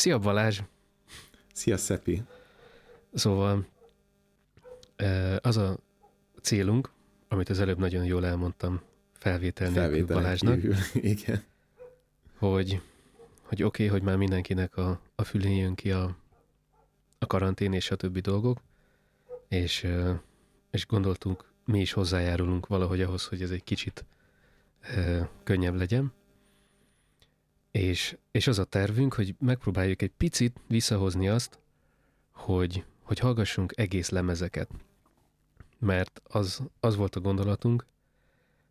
Szia Balázs! Szia Szepi! Szóval az a célunk, amit az előbb nagyon jól elmondtam felvétel nélkül Balázsnak, kívül. Igen. hogy, hogy oké, okay, hogy már mindenkinek a, a fülén jön ki a, a karantén és a többi dolgok, és, és gondoltunk, mi is hozzájárulunk valahogy ahhoz, hogy ez egy kicsit könnyebb legyen. És, és az a tervünk, hogy megpróbáljuk egy picit visszahozni azt, hogy, hogy hallgassunk egész lemezeket. Mert az, az volt a gondolatunk,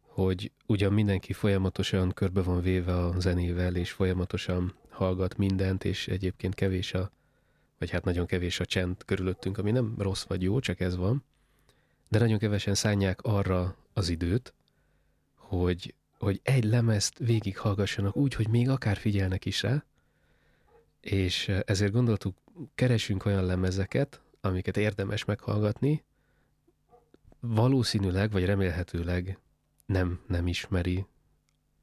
hogy ugyan mindenki folyamatosan körbe van véve a zenével, és folyamatosan hallgat mindent, és egyébként kevés a, vagy hát nagyon kevés a csend körülöttünk, ami nem rossz vagy jó, csak ez van. De nagyon kevesen szánják arra az időt, hogy, hogy egy lemezt végighallgassanak úgy, hogy még akár figyelnek is rá, és ezért gondoltuk, keresünk olyan lemezeket, amiket érdemes meghallgatni, valószínűleg, vagy remélhetőleg nem, nem ismeri,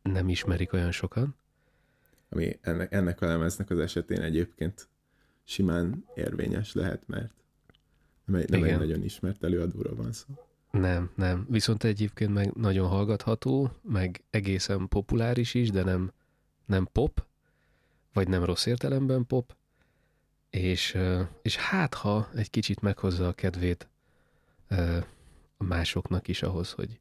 nem ismerik olyan sokan. Ami ennek, ennek a lemeznek az esetén egyébként simán érvényes lehet, mert nem egy, nem egy nagyon ismert előadóra van szó. Nem, nem. Viszont egyébként meg nagyon hallgatható, meg egészen populáris is, de nem, nem pop, vagy nem rossz értelemben pop, és, és hát ha egy kicsit meghozza a kedvét másoknak is ahhoz, hogy,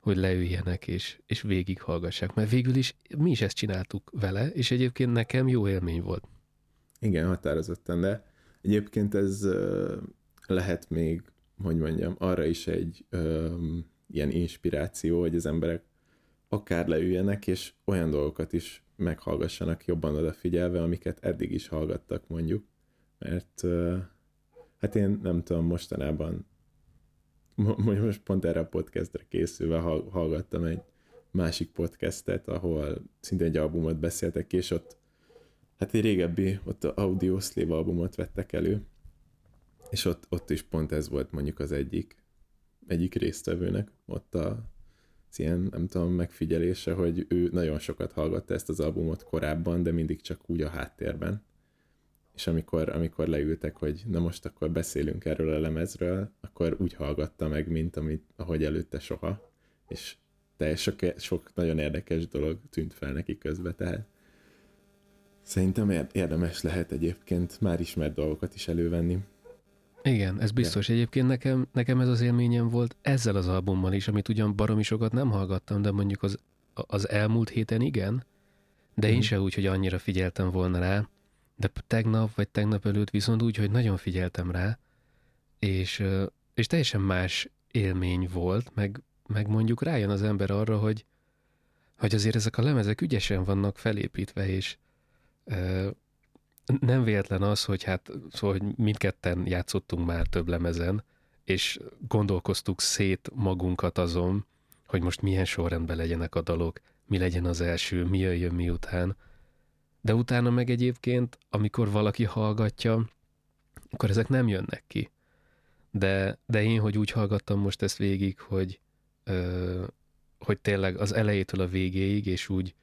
hogy leüljenek és, és végighallgassák. Mert végül is mi is ezt csináltuk vele, és egyébként nekem jó élmény volt. Igen, határozottan, de egyébként ez lehet még, hogy mondjam, arra is egy um, ilyen inspiráció, hogy az emberek akár leüljenek, és olyan dolgokat is meghallgassanak jobban odafigyelve, amiket eddig is hallgattak mondjuk, mert uh, hát én nem tudom, mostanában most pont erre a podcastre készülve hallgattam egy másik podcastet, ahol szintén egy albumot beszéltek, és ott hát egy régebbi, ott a Audio Slave albumot vettek elő, és ott, ott is pont ez volt mondjuk az egyik, egyik résztvevőnek, ott a ilyen, nem tudom, megfigyelése, hogy ő nagyon sokat hallgatta ezt az albumot korábban, de mindig csak úgy a háttérben. És amikor, amikor leültek, hogy na most akkor beszélünk erről a lemezről, akkor úgy hallgatta meg, mint amit, ahogy előtte soha. És teljes sok, sok nagyon érdekes dolog tűnt fel neki közbe, tehát Szerintem érdemes lehet egyébként már ismert dolgokat is elővenni. Igen, ez biztos. Ja. Egyébként nekem, nekem ez az élményem volt ezzel az albummal is, amit ugyan baromi sokat nem hallgattam, de mondjuk az, az elmúlt héten igen, de én mm. se úgy, hogy annyira figyeltem volna rá, de tegnap vagy tegnap előtt viszont úgy, hogy nagyon figyeltem rá, és, és teljesen más élmény volt, meg, meg mondjuk rájön az ember arra, hogy, hogy azért ezek a lemezek ügyesen vannak felépítve, és, nem véletlen az, hogy hát szóval, hogy mindketten játszottunk már több lemezen, és gondolkoztuk szét magunkat azon, hogy most milyen sorrendben legyenek a dalok, mi legyen az első, mi jöjjön miután. De utána meg egyébként, amikor valaki hallgatja, akkor ezek nem jönnek ki. De, de én, hogy úgy hallgattam most ezt végig, hogy, ö, hogy tényleg az elejétől a végéig, és úgy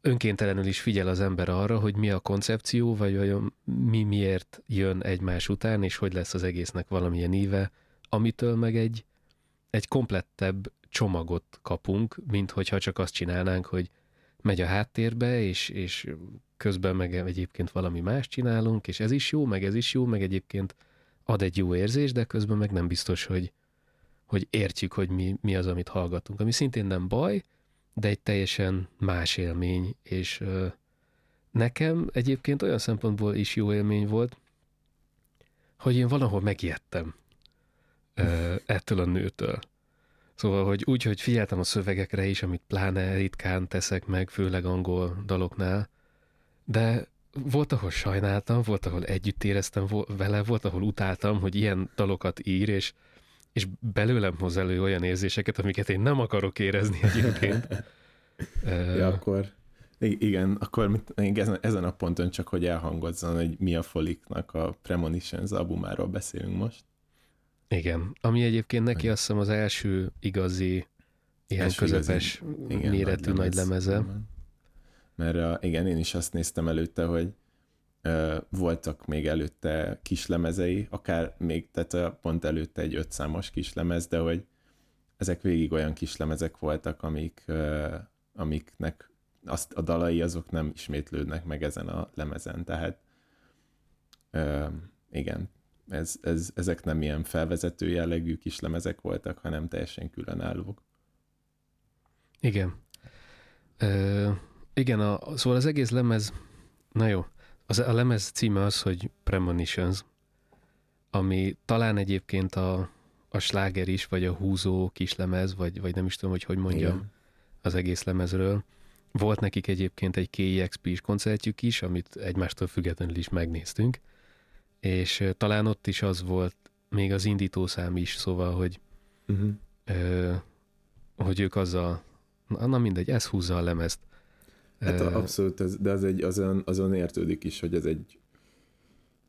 önkéntelenül is figyel az ember arra, hogy mi a koncepció, vagy olyan mi miért jön egymás után, és hogy lesz az egésznek valamilyen íve, amitől meg egy, egy komplettebb csomagot kapunk, mint hogyha csak azt csinálnánk, hogy megy a háttérbe, és, és közben meg egyébként valami más csinálunk, és ez is jó, meg ez is jó, meg egyébként ad egy jó érzés, de közben meg nem biztos, hogy, hogy értjük, hogy mi, mi az, amit hallgatunk. Ami szintén nem baj, de egy teljesen más élmény, és nekem egyébként olyan szempontból is jó élmény volt, hogy én valahol megijedtem ettől a nőtől. Szóval, hogy úgy, hogy figyeltem a szövegekre is, amit pláne ritkán teszek meg, főleg angol daloknál, de volt, ahol sajnáltam, volt, ahol együtt éreztem vele, volt, ahol utáltam, hogy ilyen dalokat ír, és és belőlem hoz elő olyan érzéseket, amiket én nem akarok érezni egyébként. ja, akkor igen, akkor mit, ezen, ezen a ponton csak, hogy elhangozzon, hogy mi a Foliknak a Premonitions albumáról beszélünk most. Igen, ami egyébként neki azt hiszem az első igazi, ilyen első közepes igazi, igen, méretű nagy lemeze. Nagy lemeze. Mert a, igen, én is azt néztem előtte, hogy voltak még előtte kislemezei, akár még, tehát pont előtte egy ötszámos kislemez, de hogy ezek végig olyan kislemezek voltak, amik, amiknek azt, a dalai azok nem ismétlődnek meg ezen a lemezen, tehát igen, ez, ez, ezek nem ilyen felvezető jellegű kislemezek voltak, hanem teljesen különállók. Igen. Ö, igen, a, szóval az egész lemez, na jó, az, a lemez címe az, hogy Premonitions, ami talán egyébként a, a sláger is, vagy a húzó kislemez, vagy, vagy nem is tudom, hogy hogy mondjam Igen. az egész lemezről. Volt nekik egyébként egy KEXP-s koncertjük is, amit egymástól függetlenül is megnéztünk, és talán ott is az volt, még az indítószám is, szóval, hogy uh-huh. ö, hogy ők azzal, na, na mindegy, ez húzza a lemezt. Hát abszolút, ez, de az egy, azon, azon értődik is, hogy ez egy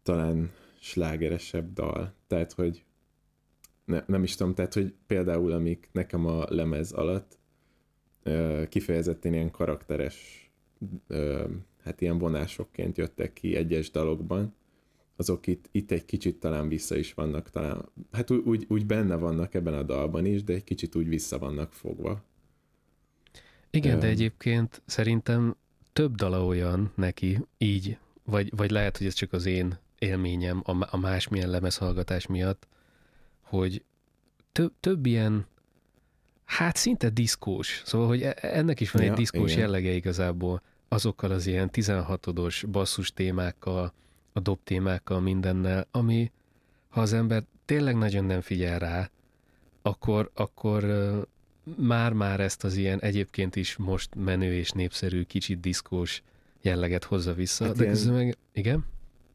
talán slágeresebb dal. Tehát, hogy ne, nem is tudom, tehát, hogy például amik nekem a lemez alatt kifejezetten ilyen karakteres hát ilyen vonásokként jöttek ki egyes dalokban, azok itt, itt egy kicsit talán vissza is vannak, talán, hát úgy, úgy benne vannak ebben a dalban is, de egy kicsit úgy vissza vannak fogva. Igen, de egyébként szerintem több dala olyan neki, így, vagy, vagy lehet, hogy ez csak az én élményem a, a másmilyen lemezhallgatás miatt, hogy több, több ilyen, hát szinte diszkós, szóval, hogy e, ennek is van ja, egy diszkós igen. jellege igazából, azokkal az ilyen 16-os basszus témákkal, a dob témákkal, mindennel, ami, ha az ember tényleg nagyon nem figyel rá, akkor, akkor már-már ezt az ilyen egyébként is most menő és népszerű, kicsit diszkós jelleget hozza vissza. Hát de ilyen, meg, igen?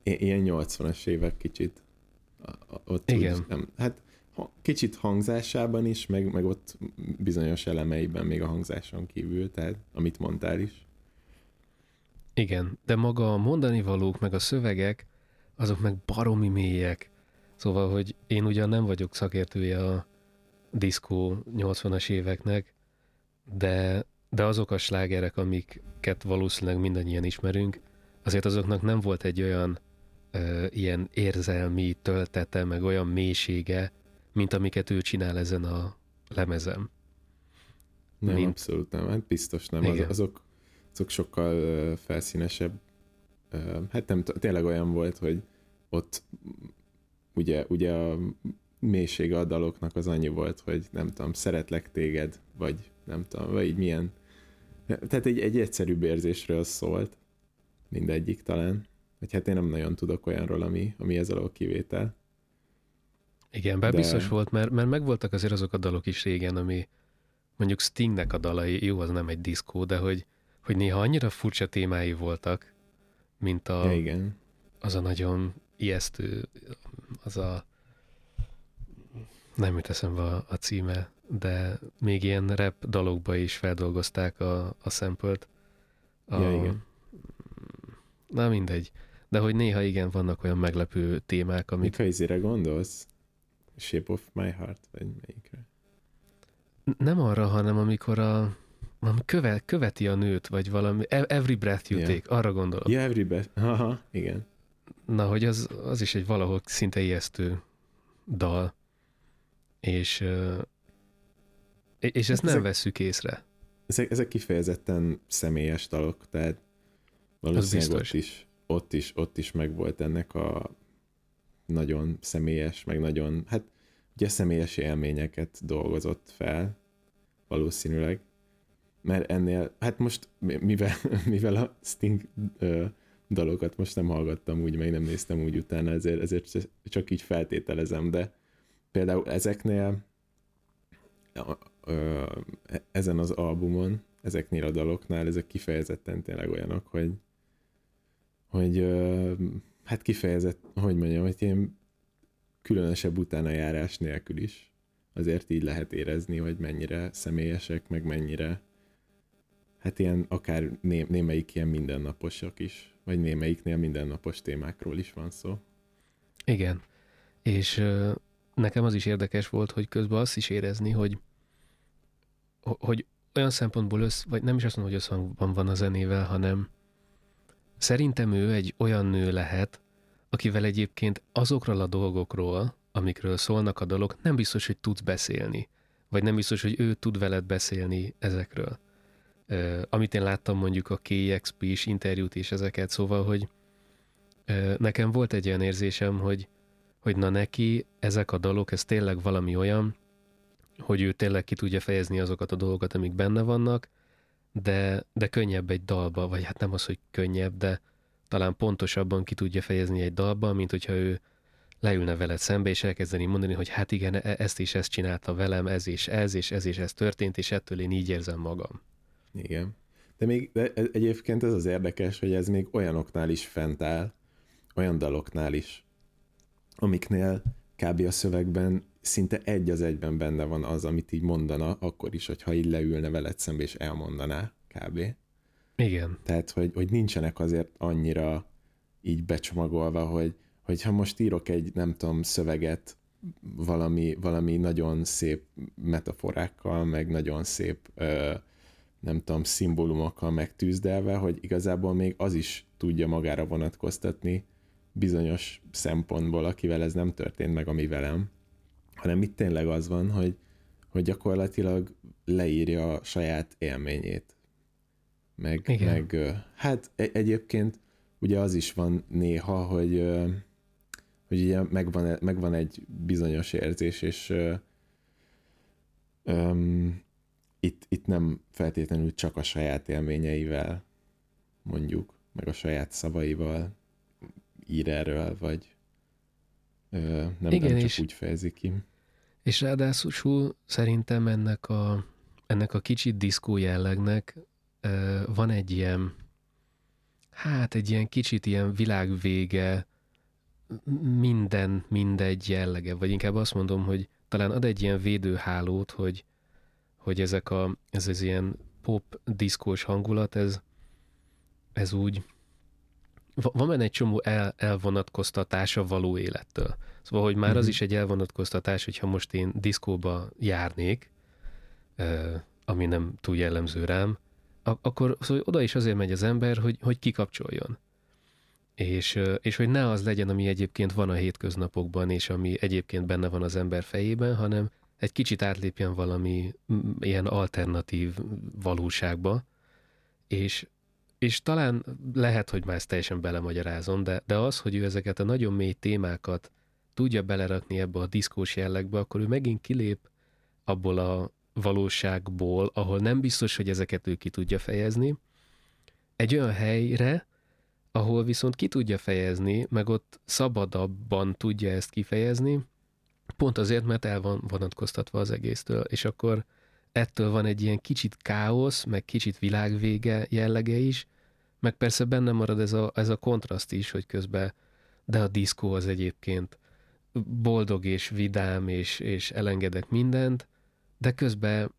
Ilyen 80-as évek kicsit. Ott igen. Úgy, nem, hát kicsit hangzásában is, meg, meg ott bizonyos elemeiben még a hangzáson kívül, tehát amit mondtál is. Igen, de maga a mondani valók, meg a szövegek, azok meg baromi mélyek. Szóval, hogy én ugyan nem vagyok szakértője a diszkó 80-as éveknek, de, de azok a slágerek, amiket valószínűleg mindannyian ismerünk, azért azoknak nem volt egy olyan ö, ilyen érzelmi töltete, meg olyan mélysége, mint amiket ő csinál ezen a lemezem. Nem, mint... abszolút nem, hát biztos nem. Az, azok, azok sokkal felszínesebb. Hát nem, tényleg olyan volt, hogy ott ugye, ugye a mélysége a daloknak az annyi volt, hogy nem tudom, szeretlek téged, vagy nem tudom, vagy így milyen. Tehát egy, egy egyszerűbb érzésről szólt, mindegyik talán. Vagy hát én nem nagyon tudok olyanról, ami, ami ez alól kivétel. Igen, bár De... biztos volt, mert, mert megvoltak azért azok a dalok is régen, ami mondjuk Stingnek a dalai, jó, az nem egy diszkó, de hogy, hogy néha annyira furcsa témái voltak, mint a, ja, igen. az a nagyon ijesztő, az a nem jut eszembe a, a címe, de még ilyen rap dalokba is feldolgozták a, a sample-t. A, ja, igen. Na mindegy. De hogy néha igen, vannak olyan meglepő témák, amik... Mikor gondolsz? Shape of my heart, vagy melyikre? Nem arra, hanem amikor a ami követ, követi a nőt, vagy valami, e, every breath you yeah. take, arra gondolok. Yeah, every breath, aha, igen. Na, hogy az, az is egy valahol szinte ijesztő dal, és, és ezt nem ezek, vesszük észre. Ezek, ezek kifejezetten személyes dalok, tehát valószínűleg ott is, ott is, ott is megvolt ennek a nagyon személyes, meg nagyon, hát ugye személyes élményeket dolgozott fel, valószínűleg. Mert ennél, hát most mivel, mivel a Sting ö, dalokat most nem hallgattam úgy, meg nem néztem úgy utána, ezért, ezért csak így feltételezem, de például ezeknél ezen az albumon, ezeknél a daloknál, ezek kifejezetten tényleg olyanok, hogy hogy hát kifejezett, hogy mondjam, hogy ilyen különösebb utána járás nélkül is azért így lehet érezni, hogy mennyire személyesek, meg mennyire hát ilyen akár né, némelyik ilyen mindennaposak is, vagy némelyiknél mindennapos témákról is van szó. Igen, és nekem az is érdekes volt, hogy közben azt is érezni, hogy hogy olyan szempontból össz, vagy nem is azt mondom, hogy összhangban van a zenével, hanem szerintem ő egy olyan nő lehet, akivel egyébként azokról a dolgokról, amikről szólnak a dolog, nem biztos, hogy tudsz beszélni. Vagy nem biztos, hogy ő tud veled beszélni ezekről. Uh, amit én láttam mondjuk a KXP is interjút és ezeket, szóval, hogy uh, nekem volt egy olyan érzésem, hogy, hogy na neki ezek a dalok, ez tényleg valami olyan, hogy ő tényleg ki tudja fejezni azokat a dolgokat, amik benne vannak, de, de könnyebb egy dalba, vagy hát nem az, hogy könnyebb, de talán pontosabban ki tudja fejezni egy dalba, mint hogyha ő leülne veled szembe, és elkezdeni mondani, hogy hát igen, e, ezt és ezt csinálta velem, ez és ez, és ez és ez történt, és ettől én így érzem magam. Igen. De még de e, egyébként ez az érdekes, hogy ez még olyanoknál is fent áll, olyan daloknál is, amiknél kb. a szövegben szinte egy az egyben benne van az, amit így mondana, akkor is, hogyha így leülne veled szembe és elmondaná kb. Igen. Tehát, hogy, hogy nincsenek azért annyira így becsomagolva, hogy, hogy ha most írok egy, nem tudom, szöveget valami, valami nagyon szép metaforákkal, meg nagyon szép, ö, nem tudom, szimbólumokkal megtűzdelve, hogy igazából még az is tudja magára vonatkoztatni bizonyos szempontból, akivel ez nem történt meg, ami velem, hanem itt tényleg az van, hogy, hogy gyakorlatilag leírja a saját élményét. Meg, Igen. meg hát egyébként ugye az is van néha, hogy, hogy ugye megvan, megvan egy bizonyos érzés, és um, itt, itt nem feltétlenül csak a saját élményeivel mondjuk, meg a saját szavaival ír erről, vagy ö, nem, Igen, nem csak és, úgy fejezi ki. És ráadásul szerintem ennek a, ennek a kicsit diszkó jellegnek ö, van egy ilyen, hát egy ilyen kicsit ilyen világvége, minden, mindegy jellege, vagy inkább azt mondom, hogy talán ad egy ilyen védőhálót, hogy, hogy ezek a, ez az ilyen pop diszkós hangulat, ez, ez úgy, van benne egy csomó el, elvonatkoztatás a való élettől. Szóval, hogy már mm-hmm. az mhm. is egy elvonatkoztatás, hogyha most én diszkóba járnék, ami nem túl jellemző rám, akkor szóval oda is azért megy az ember, hogy, hogy kikapcsoljon. És, és hogy ne az legyen, ami egyébként van a hétköznapokban, és ami egyébként benne van az ember fejében, hanem egy kicsit átlépjen valami ilyen alternatív valóságba, és, és talán lehet, hogy már ezt teljesen belemagyarázom, de, de az, hogy ő ezeket a nagyon mély témákat tudja belerakni ebbe a diszkós jellegbe, akkor ő megint kilép abból a valóságból, ahol nem biztos, hogy ezeket ő ki tudja fejezni, egy olyan helyre, ahol viszont ki tudja fejezni, meg ott szabadabban tudja ezt kifejezni, pont azért, mert el van vonatkoztatva az egésztől, és akkor ettől van egy ilyen kicsit káosz, meg kicsit világvége jellege is, meg persze benne marad ez a, ez a kontraszt is, hogy közben, de a diszkó az egyébként boldog és vidám, és, és elengedek mindent, de közben,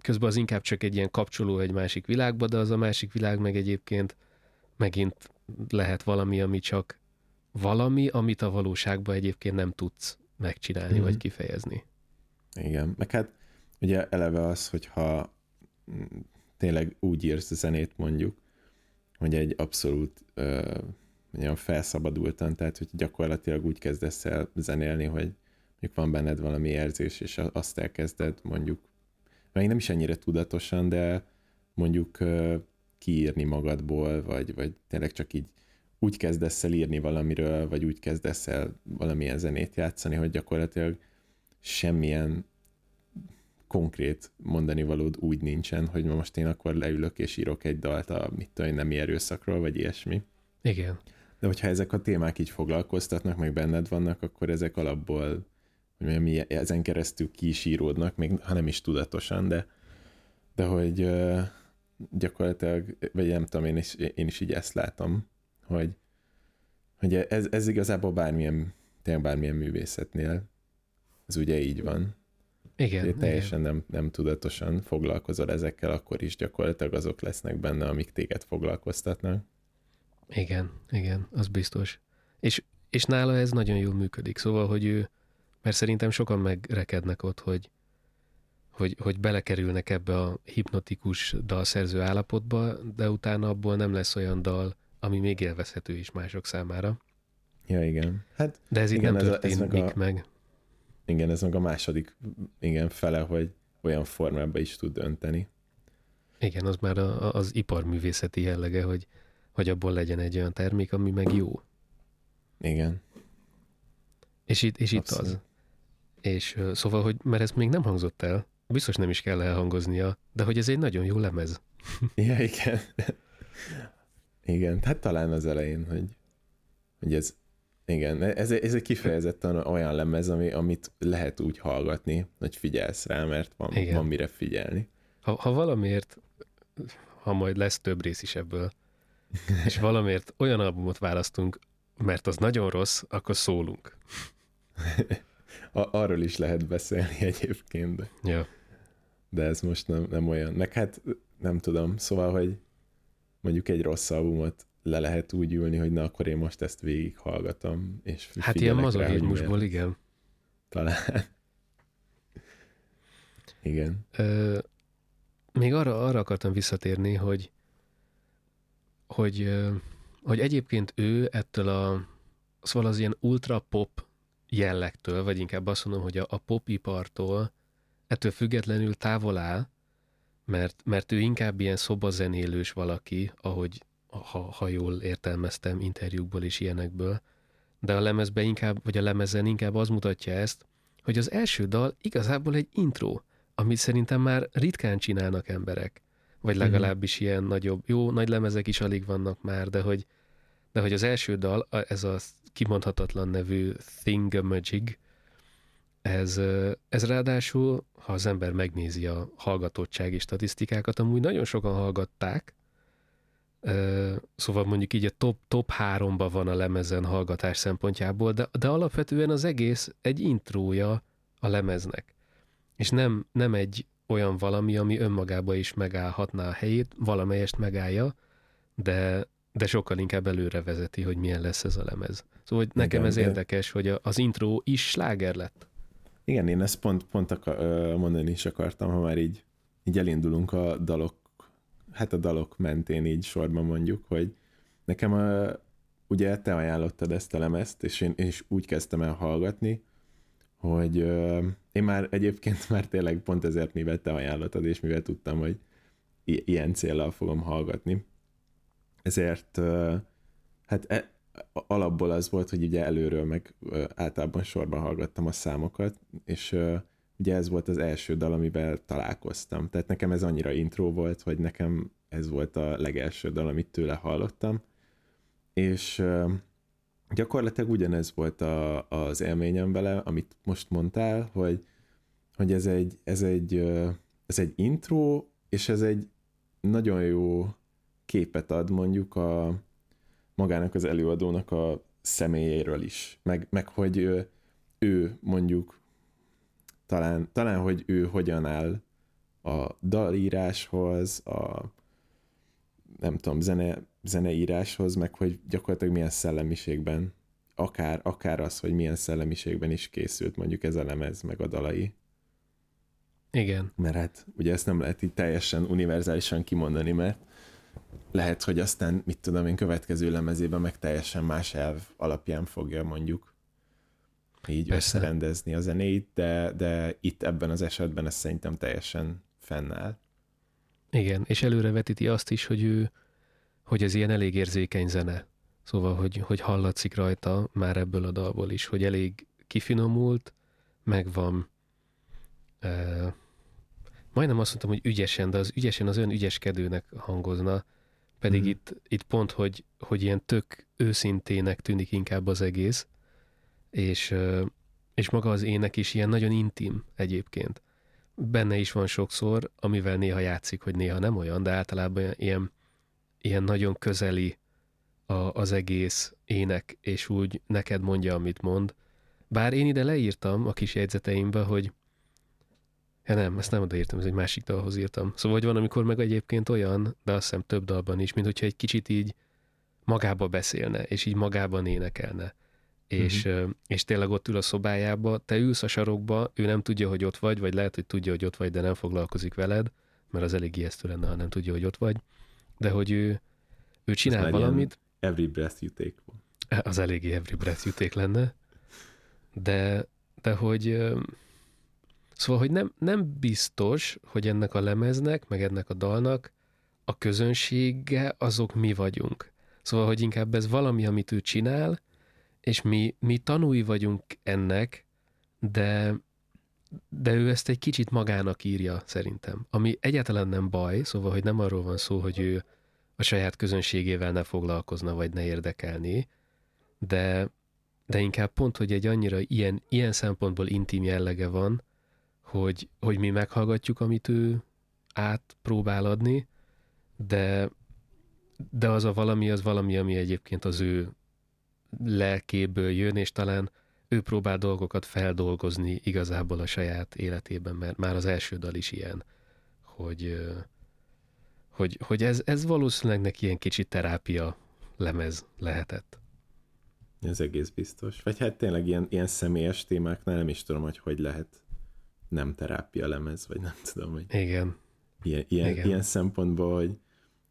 közben az inkább csak egy ilyen kapcsoló egy másik világba, de az a másik világ meg egyébként megint lehet valami, ami csak valami, amit a valóságban egyébként nem tudsz megcsinálni, mm. vagy kifejezni. Igen, meg hát ugye eleve az, hogyha tényleg úgy írsz zenét mondjuk, hogy egy abszolút ö, olyan felszabadultan, tehát hogy gyakorlatilag úgy kezdesz el zenélni, hogy mondjuk van benned valami érzés, és azt elkezded mondjuk, még nem is ennyire tudatosan, de mondjuk ö, kiírni magadból, vagy, vagy tényleg csak így úgy kezdesz el írni valamiről, vagy úgy kezdesz el valamilyen zenét játszani, hogy gyakorlatilag semmilyen konkrét mondani valód úgy nincsen, hogy most én akkor leülök és írok egy dalt a mit tudom, nemi erőszakról, vagy ilyesmi. Igen. De hogyha ezek a témák így foglalkoztatnak, meg benned vannak, akkor ezek alapból, hogy mondjam, mi ezen keresztül ki is íródnak, még ha nem is tudatosan, de, de hogy uh, gyakorlatilag, vagy nem tudom, én is, én is így ezt látom, hogy, hogy ez, ez igazából bármilyen, tényleg bármilyen művészetnél, ez ugye így van. Igen. teljesen igen. Nem, nem tudatosan foglalkozol ezekkel, akkor is gyakorlatilag azok lesznek benne, amik téged foglalkoztatnak. Igen, igen, az biztos. És, és nála ez nagyon jól működik, szóval, hogy ő, mert szerintem sokan megrekednek ott, hogy, hogy, hogy belekerülnek ebbe a hipnotikus dalszerző állapotba, de utána abból nem lesz olyan dal, ami még élvezhető is mások számára. Ja, igen. Hát, De ez itt igen, nem ez a- ez történik meg a- meg. Igen, ez meg a második igen, fele, hogy olyan formába is tud önteni. Igen, az már a, az iparművészeti jellege, hogy, hogy abból legyen egy olyan termék, ami meg jó. Igen. És itt, és itt az. És szóval, hogy mert ez még nem hangzott el, biztos nem is kell elhangoznia, de hogy ez egy nagyon jó lemez. Ja, igen. igen, hát talán az elején, hogy, hogy ez, igen, ez, ez egy kifejezetten olyan lemez, ami, amit lehet úgy hallgatni, hogy figyelsz rá, mert van, Igen. van mire figyelni. Ha, ha valamiért, ha majd lesz több rész is ebből, és valamiért olyan albumot választunk, mert az nagyon rossz, akkor szólunk. Arról is lehet beszélni egyébként, de, Ja. de ez most nem, nem olyan. Meg hát nem tudom, szóval, hogy mondjuk egy rossz albumot le lehet úgy ülni, hogy na akkor én most ezt végighallgatom, és Hát ilyen mazochizmusból, igen. Talán. Igen. Ö, még arra, arra akartam visszatérni, hogy, hogy, hogy egyébként ő ettől a, szóval az ilyen ultra pop jellegtől, vagy inkább azt mondom, hogy a, a popipartól ettől függetlenül távol áll, mert, mert ő inkább ilyen szobazenélős valaki, ahogy ha, ha jól értelmeztem interjúkból és ilyenekből, de a lemezbe inkább, vagy a lemezen inkább az mutatja ezt, hogy az első dal igazából egy intro, amit szerintem már ritkán csinálnak emberek. Vagy Mhm. legalábbis ilyen nagyobb, jó, nagy lemezek is alig vannak már, de hogy, de hogy az első dal, ez a kimondhatatlan nevű Thingamajig, ez, ez ráadásul, ha az ember megnézi a hallgatottsági statisztikákat, amúgy nagyon sokan hallgatták, szóval mondjuk így a top, top háromba van a lemezen hallgatás szempontjából, de, de alapvetően az egész egy intrója a lemeznek. És nem, nem egy olyan valami, ami önmagába is megállhatná a helyét, valamelyest megállja, de, de sokkal inkább előre vezeti, hogy milyen lesz ez a lemez. Szóval hogy nekem Igen, ez de- érdekes, hogy az intro is sláger lett. Igen, én ezt pont, pont akar, mondani is akartam, ha már így, így elindulunk a dalok, hát a dalok mentén így sorban mondjuk, hogy nekem a, ugye te ajánlottad ezt a lemezt, és én, én is úgy kezdtem el hallgatni, hogy ö, én már egyébként már tényleg pont ezért, mivel te ajánlottad, és mivel tudtam, hogy ilyen célral fogom hallgatni. Ezért ö, hát e, alapból az volt, hogy ugye előről meg ö, általában sorban hallgattam a számokat, és ö, ugye ez volt az első dal, amivel találkoztam. Tehát nekem ez annyira intro volt, hogy nekem ez volt a legelső dal, amit tőle hallottam. És gyakorlatilag ugyanez volt a, az élményem vele, amit most mondtál, hogy, hogy ez egy, ez egy, ez egy intro, és ez egy nagyon jó képet ad mondjuk a magának az előadónak a személyéről is, meg, meg hogy ő, ő mondjuk talán, talán, hogy ő hogyan áll a dalíráshoz, a nem tudom, zene, zeneíráshoz, meg hogy gyakorlatilag milyen szellemiségben, akár, akár az, hogy milyen szellemiségben is készült mondjuk ez a lemez, meg a dalai. Igen. Mert hát ugye ezt nem lehet így teljesen univerzálisan kimondani, mert lehet, hogy aztán, mit tudom én, következő lemezében meg teljesen más elv alapján fogja mondjuk így Persze. összerendezni a zenét, de, de itt ebben az esetben ez szerintem teljesen fennáll. Igen, és előrevetíti azt is, hogy ő, hogy ez ilyen elég érzékeny zene. Szóval, hogy, hogy hallatszik rajta már ebből a dalból is, hogy elég kifinomult, megvan uh, majdnem azt mondtam, hogy ügyesen, de az ügyesen az olyan ügyeskedőnek hangozna, pedig Mhm. itt, itt pont, hogy, hogy ilyen tök őszintének tűnik inkább az egész, és, és maga az ének is ilyen nagyon intim egyébként. Benne is van sokszor, amivel néha játszik, hogy néha nem olyan, de általában ilyen, ilyen nagyon közeli a, az egész ének, és úgy neked mondja, amit mond. Bár én ide leírtam a kis jegyzeteimbe, hogy Ja nem, ezt nem odaírtam, ez egy másik dalhoz írtam. Szóval, hogy van, amikor meg egyébként olyan, de azt hiszem több dalban is, mint hogyha egy kicsit így magába beszélne, és így magában énekelne. És, ö, és tényleg ott ül a szobájába, te ülsz a sarokba, ő nem tudja, hogy ott vagy, vagy lehet, hogy tudja, hogy ott vagy, de nem foglalkozik veled, mert az elég ijesztő lenne, ha nem tudja, hogy ott vagy. De hogy ő, ő csinál valamit, Every Breath You Take. Az eléggé Every Breath You Take lenne. De, de hogy Szóval, hogy nem, nem biztos, hogy ennek a lemeznek, meg ennek a dalnak a közönsége azok mi vagyunk. Szóval, hogy inkább ez valami, amit ő csinál, és mi, mi tanúi vagyunk ennek, de, de ő ezt egy kicsit magának írja szerintem. Ami egyáltalán nem baj, szóval, hogy nem arról van szó, hogy ő a saját közönségével ne foglalkozna, vagy ne érdekelni, de, de inkább pont, hogy egy annyira ilyen, ilyen szempontból intim jellege van, hogy, hogy mi meghallgatjuk, amit ő átpróbál adni, de, de az a valami, az valami, ami egyébként az ő lelkéből jön, és talán ő próbál dolgokat feldolgozni igazából a saját életében, mert már az első dal is ilyen, hogy, hogy, hogy ez, ez valószínűleg neki ilyen kicsit terápia lemez lehetett. Ez egész biztos. Vagy hát tényleg ilyen, ilyen személyes témáknál nem is tudom, hogy hogy lehet nem terápia lemez, vagy nem tudom, hogy Igen. Ilyen, ilyen, Igen. ilyen szempontból, hogy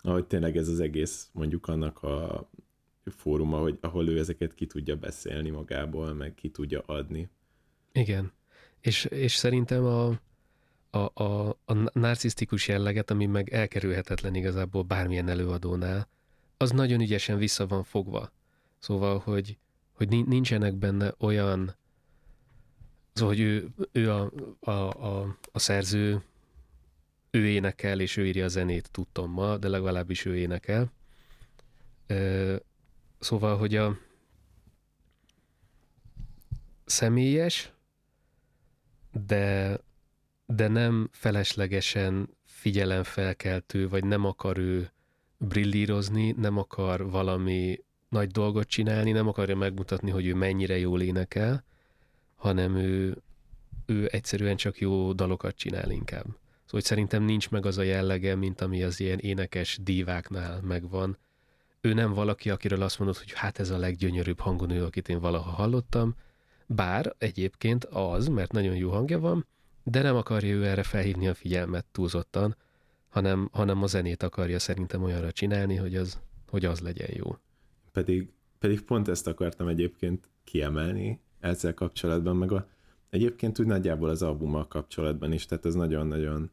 ahogy tényleg ez az egész mondjuk annak a fóruma, hogy ahol ő ezeket ki tudja beszélni magából, meg ki tudja adni. Igen. És, és szerintem a, a, a, a narcisztikus jelleget, ami meg elkerülhetetlen igazából bármilyen előadónál, az nagyon ügyesen vissza van fogva. Szóval, hogy, hogy nincsenek benne olyan Szóval, hogy ő, ő a, a, a, a szerző, ő énekel, és ő írja a zenét, tudtam ma, de legalábbis ő énekel. Szóval, hogy a személyes, de, de nem feleslegesen figyelemfelkeltő, vagy nem akar ő brillírozni, nem akar valami nagy dolgot csinálni, nem akarja megmutatni, hogy ő mennyire jól énekel, hanem ő, ő egyszerűen csak jó dalokat csinál inkább. Szóval hogy szerintem nincs meg az a jellege, mint ami az ilyen énekes díváknál megvan. Ő nem valaki, akiről azt mondod, hogy hát ez a leggyönyörűbb hangonő, akit én valaha hallottam, bár egyébként az, mert nagyon jó hangja van, de nem akarja ő erre felhívni a figyelmet túlzottan, hanem, hanem a zenét akarja szerintem olyanra csinálni, hogy az, hogy az legyen jó. Pedig, pedig pont ezt akartam egyébként kiemelni, ezzel kapcsolatban, meg a, egyébként úgy nagyjából az albummal kapcsolatban is, tehát ez nagyon-nagyon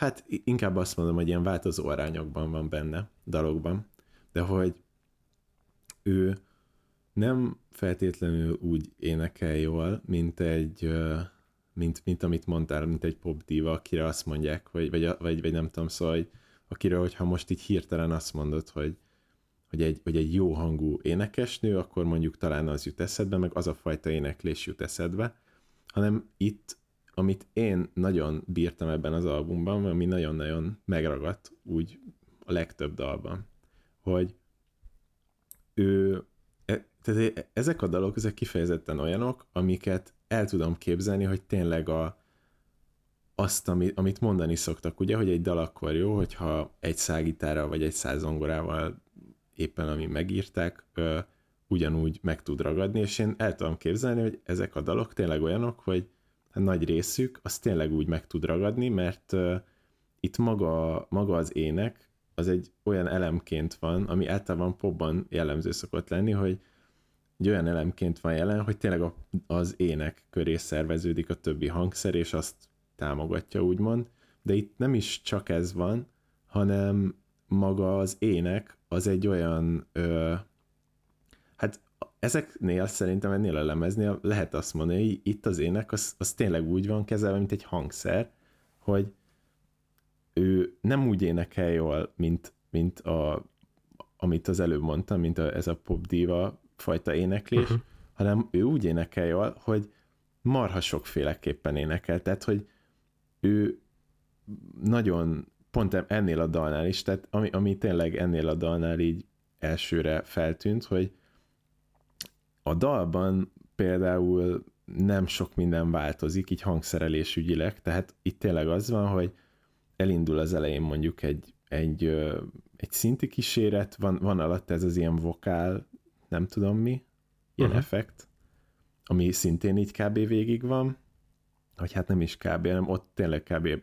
hát inkább azt mondom, hogy ilyen változó arányokban van benne, dalokban, de hogy ő nem feltétlenül úgy énekel jól, mint egy, mint, mint amit mondtál, mint egy pop diva, akire azt mondják, vagy, vagy, vagy, vagy nem tudom, szóval, hogy akire, hogyha most így hirtelen azt mondod, hogy hogy egy, hogy egy jó hangú énekesnő, akkor mondjuk talán az jut eszedbe, meg az a fajta éneklés jut eszedbe, hanem itt, amit én nagyon bírtam ebben az albumban, ami nagyon-nagyon megragadt úgy a legtöbb dalban, hogy ő, e, tehát e, ezek a dalok, ezek kifejezetten olyanok, amiket el tudom képzelni, hogy tényleg a, azt, amit, amit mondani szoktak, ugye, hogy egy dal akkor jó, hogyha egy szágitárral vagy egy százongorával éppen ami megírták, ö, ugyanúgy meg tud ragadni, és én el tudom képzelni, hogy ezek a dalok tényleg olyanok, hogy nagy részük az tényleg úgy meg tud ragadni, mert ö, itt maga, maga az ének az egy olyan elemként van, ami általában popban jellemző szokott lenni, hogy egy olyan elemként van jelen, hogy tényleg a, az ének köré szerveződik a többi hangszer, és azt támogatja, úgymond. De itt nem is csak ez van, hanem maga az ének az egy olyan, ö, hát ezeknél szerintem ennél a lemeznél lehet azt mondani, hogy itt az ének az, az tényleg úgy van kezelve, mint egy hangszer, hogy ő nem úgy énekel jól, mint, mint a, amit az előbb mondtam, mint a, ez a pop diva fajta éneklés, uh-huh. hanem ő úgy énekel jól, hogy marha sokféleképpen énekel, tehát hogy ő nagyon pont ennél a dalnál is, tehát ami, ami tényleg ennél a dalnál így elsőre feltűnt, hogy a dalban például nem sok minden változik, így hangszerelés ügyileg, tehát itt tényleg az van, hogy elindul az elején mondjuk egy, egy, egy szinti kíséret, van, van alatt ez az ilyen vokál, nem tudom mi, ilyen uh-huh. effekt, ami szintén így kb. végig van, vagy hát nem is kb., hanem ott tényleg kb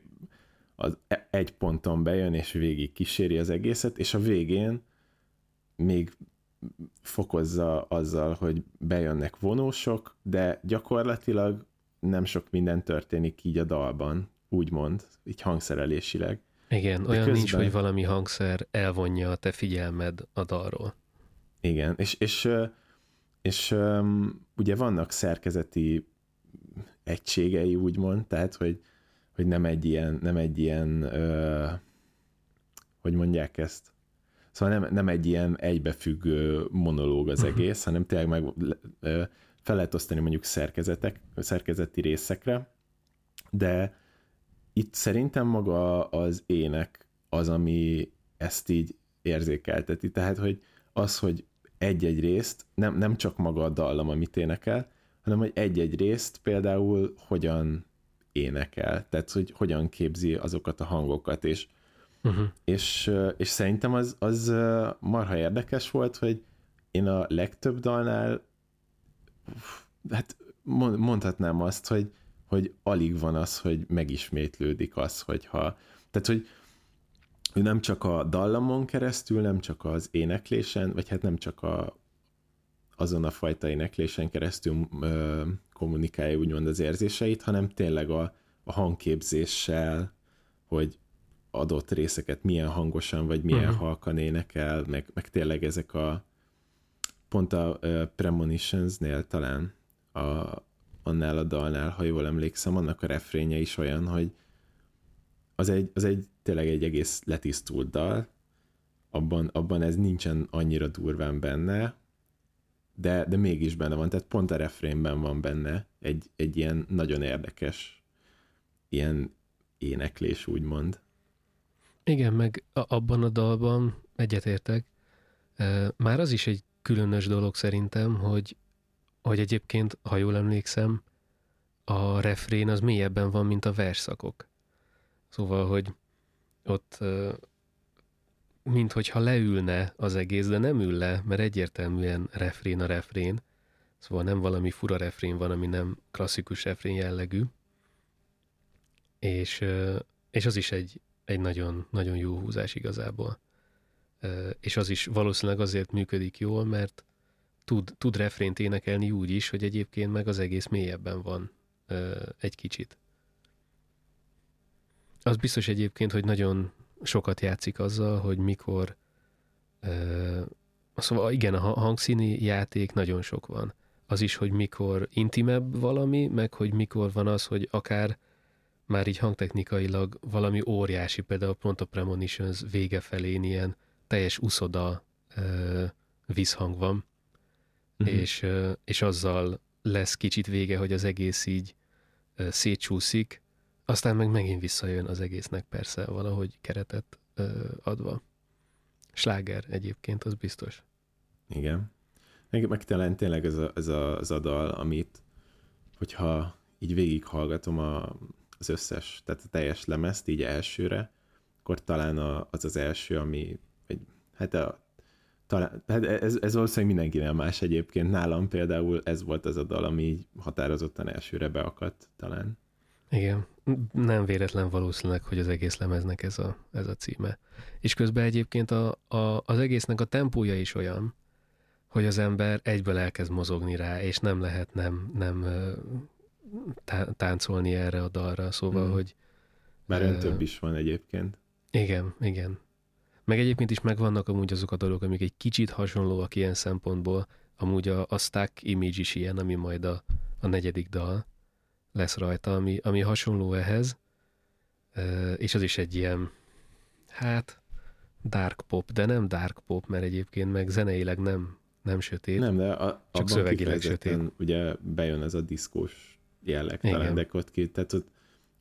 az e- egy ponton bejön, és végig kíséri az egészet, és a végén még fokozza azzal, hogy bejönnek vonósok, de gyakorlatilag nem sok minden történik így a dalban, úgymond, így hangszerelésileg. Igen, de olyan közben... nincs, hogy valami hangszer elvonja a te figyelmed a dalról. Igen, és, és, és, és ugye vannak szerkezeti egységei, úgymond, tehát, hogy, hogy nem egy ilyen, nem egy ilyen ö, hogy mondják ezt, Szóval nem, nem egy ilyen egybefüggő monológ az mhm. egész, hanem tényleg meg fel lehet osztani mondjuk szerkezetek, szerkezeti részekre, de itt szerintem maga az ének az, ami ezt így érzékelteti. Tehát, hogy az, hogy egy-egy részt, nem, nem csak maga a dallam, amit énekel, hanem hogy egy-egy részt például hogyan énekel, tehát hogy hogyan képzi azokat a hangokat, és, uh-huh. és, és szerintem az, az marha érdekes volt, hogy én a legtöbb dalnál hát mondhatnám azt, hogy, hogy alig van az, hogy megismétlődik az, hogyha, tehát hogy ő nem csak a dallamon keresztül, nem csak az éneklésen, vagy hát nem csak a, azon a fajta éneklésen keresztül ö, kommunikálja úgymond az érzéseit, hanem tényleg a, a hangképzéssel, hogy adott részeket milyen hangosan, vagy milyen uh-huh. halkan énekel, meg, meg tényleg ezek a pont a uh, Premonitionsnél talán a, annál a dalnál, ha jól emlékszem, annak a refrénye is olyan, hogy az egy, az egy tényleg egy egész letisztult dal, abban, abban ez nincsen annyira durván benne, de, de mégis benne van, tehát pont a refrénben van benne egy, egy ilyen nagyon érdekes ilyen éneklés, úgymond. Igen, meg abban a dalban egyetértek. Már az is egy különös dolog szerintem, hogy, hogy egyébként, ha jól emlékszem, a refrén az mélyebben van, mint a verszakok. Szóval, hogy ott mint hogyha leülne az egész, de nem ül le, mert egyértelműen refrén a refrén. Szóval nem valami fura refrén van, ami nem klasszikus refrén jellegű. És, és az is egy, egy nagyon, nagyon jó húzás igazából. És az is valószínűleg azért működik jól, mert tud, tud refrént énekelni úgy is, hogy egyébként meg az egész mélyebben van egy kicsit. Az biztos egyébként, hogy nagyon sokat játszik azzal, hogy mikor szóval igen, a hangszíni játék nagyon sok van. Az is, hogy mikor intimebb valami, meg hogy mikor van az, hogy akár már így hangtechnikailag valami óriási, például pont a Premonitions vége felén ilyen teljes uszoda ö, vízhang van, uh-huh. és, ö, és azzal lesz kicsit vége, hogy az egész így ö, szétcsúszik, aztán meg megint visszajön az egésznek persze valahogy keretet ö, adva. Sláger egyébként, az biztos. Igen. Meg, meg talán tényleg ez a, ez, a, ez a dal, amit, hogyha így végighallgatom a, az összes, tehát a teljes lemezt így elsőre, akkor talán a, az az első, ami, egy, hát a, talán, hát ez, ez valószínűleg mindenkinél más egyébként. Nálam például ez volt az a dal, ami így határozottan elsőre beakadt talán. Igen, nem véletlen valószínűleg, hogy az egész lemeznek ez a, ez a címe. És közben egyébként a, a, az egésznek a tempója is olyan, hogy az ember egyből elkezd mozogni rá, és nem lehet nem, nem táncolni erre a dalra, szóval, hmm. hogy... Már uh, több is van egyébként. Igen, igen. Meg egyébként is megvannak amúgy azok a dolgok, amik egy kicsit hasonlóak ilyen szempontból. Amúgy a, a Stack Image is ilyen, ami majd a, a negyedik dal lesz rajta, ami, ami hasonló ehhez, és az is egy ilyen, hát, dark pop, de nem dark pop, mert egyébként meg zeneileg nem, nem sötét. Nem, de a, csak szövegileg sötét. Ugye bejön ez a diszkós jelleg talán, de ott ki, tehát ott,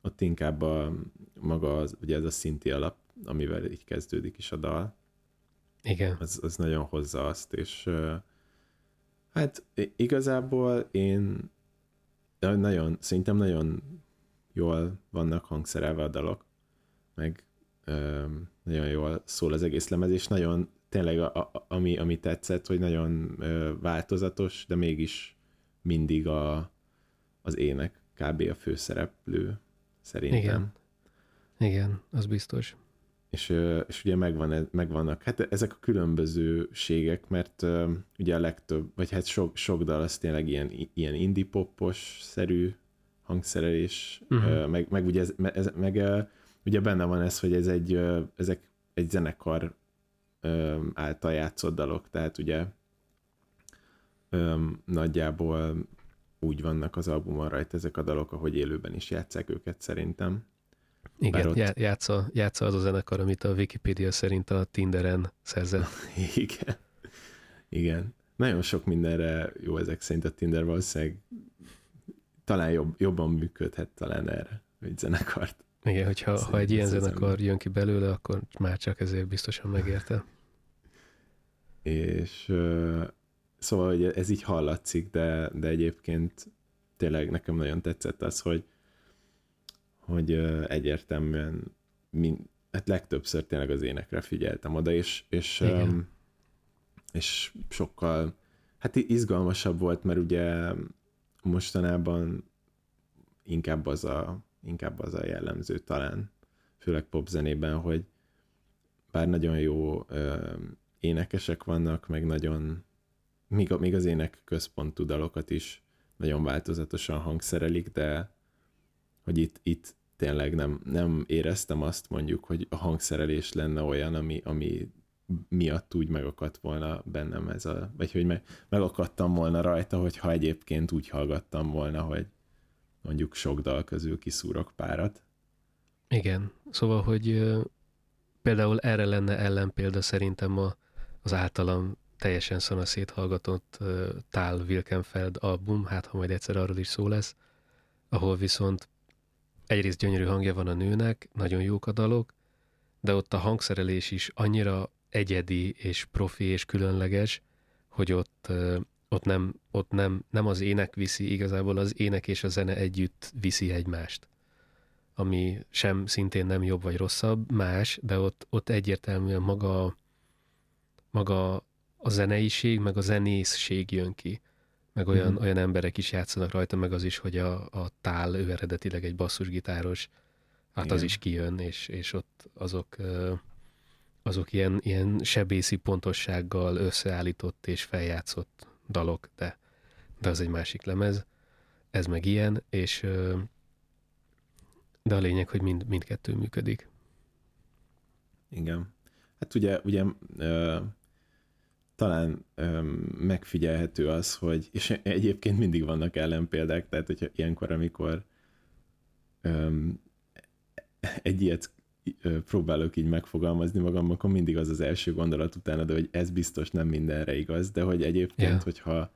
ott inkább a, maga az, ugye ez a szinti alap, amivel így kezdődik is a dal. Igen. Az, az nagyon hozza azt, és hát igazából én nagyon, szerintem nagyon jól vannak hangszerelve a dalok, meg ö, nagyon jól szól az egész lemez, és nagyon tényleg a, a, ami, ami tetszett, hogy nagyon ö, változatos, de mégis mindig a, az ének kb. a főszereplő szerintem. Igen, Igen az biztos. és, és ugye megvan, megvannak, hát ezek a különbözőségek, mert ugye a legtöbb, vagy hát sok, sok dal az tényleg ilyen, ilyen indie popos szerű hangszerelés, uh-huh. meg, meg ugye ez, ez, meg ugye benne van ez, hogy ez egy, ezek egy zenekar által játszott dalok, tehát ugye nagyjából úgy vannak az albumon rajta ezek a dalok, ahogy élőben is játszák őket szerintem. Igen, ott... játsza, játsza az a zenekar, amit a Wikipedia szerint a Tinderen szerzett. Igen. Igen. Nagyon sok mindenre jó ezek szerint a Tinder valószínűleg talán jobb, jobban működhet talán erre, egy zenekart. Igen, hogyha ha egy ilyen zenekar jön ki belőle, akkor már csak ezért biztosan megérte. És szóval hogy ez így hallatszik, de, de egyébként tényleg nekem nagyon tetszett az, hogy hogy egyértelműen mind, hát legtöbbször tényleg az énekre figyeltem oda, és, és, um, és sokkal hát izgalmasabb volt, mert ugye mostanában inkább az a, inkább az a jellemző talán, főleg popzenében, hogy bár nagyon jó ö, énekesek vannak, meg nagyon, még, még az ének központú dalokat is nagyon változatosan hangszerelik, de hogy itt, itt tényleg nem, nem éreztem azt mondjuk, hogy a hangszerelés lenne olyan, ami, ami miatt úgy megakadt volna bennem ez a, vagy hogy meg, megakadtam volna rajta, hogyha egyébként úgy hallgattam volna, hogy mondjuk sok dal közül kiszúrok párat. Igen, szóval, hogy például erre lenne ellenpélda szerintem a, az általam teljesen szanaszét hallgatott uh, Tál Wilkenfeld album, hát ha majd egyszer arról is szó lesz, ahol viszont egyrészt gyönyörű hangja van a nőnek, nagyon jók a dalok, de ott a hangszerelés is annyira egyedi és profi és különleges, hogy ott, ott, nem, ott nem, nem az ének viszi, igazából az ének és a zene együtt viszi egymást. Ami sem szintén nem jobb vagy rosszabb, más, de ott, ott egyértelműen maga, maga a zeneiség, meg a zenészség jön ki. Meg olyan, mm. olyan emberek is játszanak rajta, meg az is, hogy a, a tál, ő eredetileg egy basszusgitáros, hát Igen. az is kijön, és, és ott azok azok ilyen, ilyen sebészi pontossággal összeállított és feljátszott dalok, de, de az egy másik lemez. Ez meg ilyen, és de a lényeg, hogy mind, mindkettő működik. Igen. Hát ugye, ugye talán ö, megfigyelhető az, hogy, és egyébként mindig vannak ellenpéldák, tehát hogyha ilyenkor, amikor ö, egy ilyet próbálok így megfogalmazni magam, akkor mindig az az első gondolat utána, de hogy ez biztos nem mindenre igaz, de hogy egyébként, yeah. hogyha,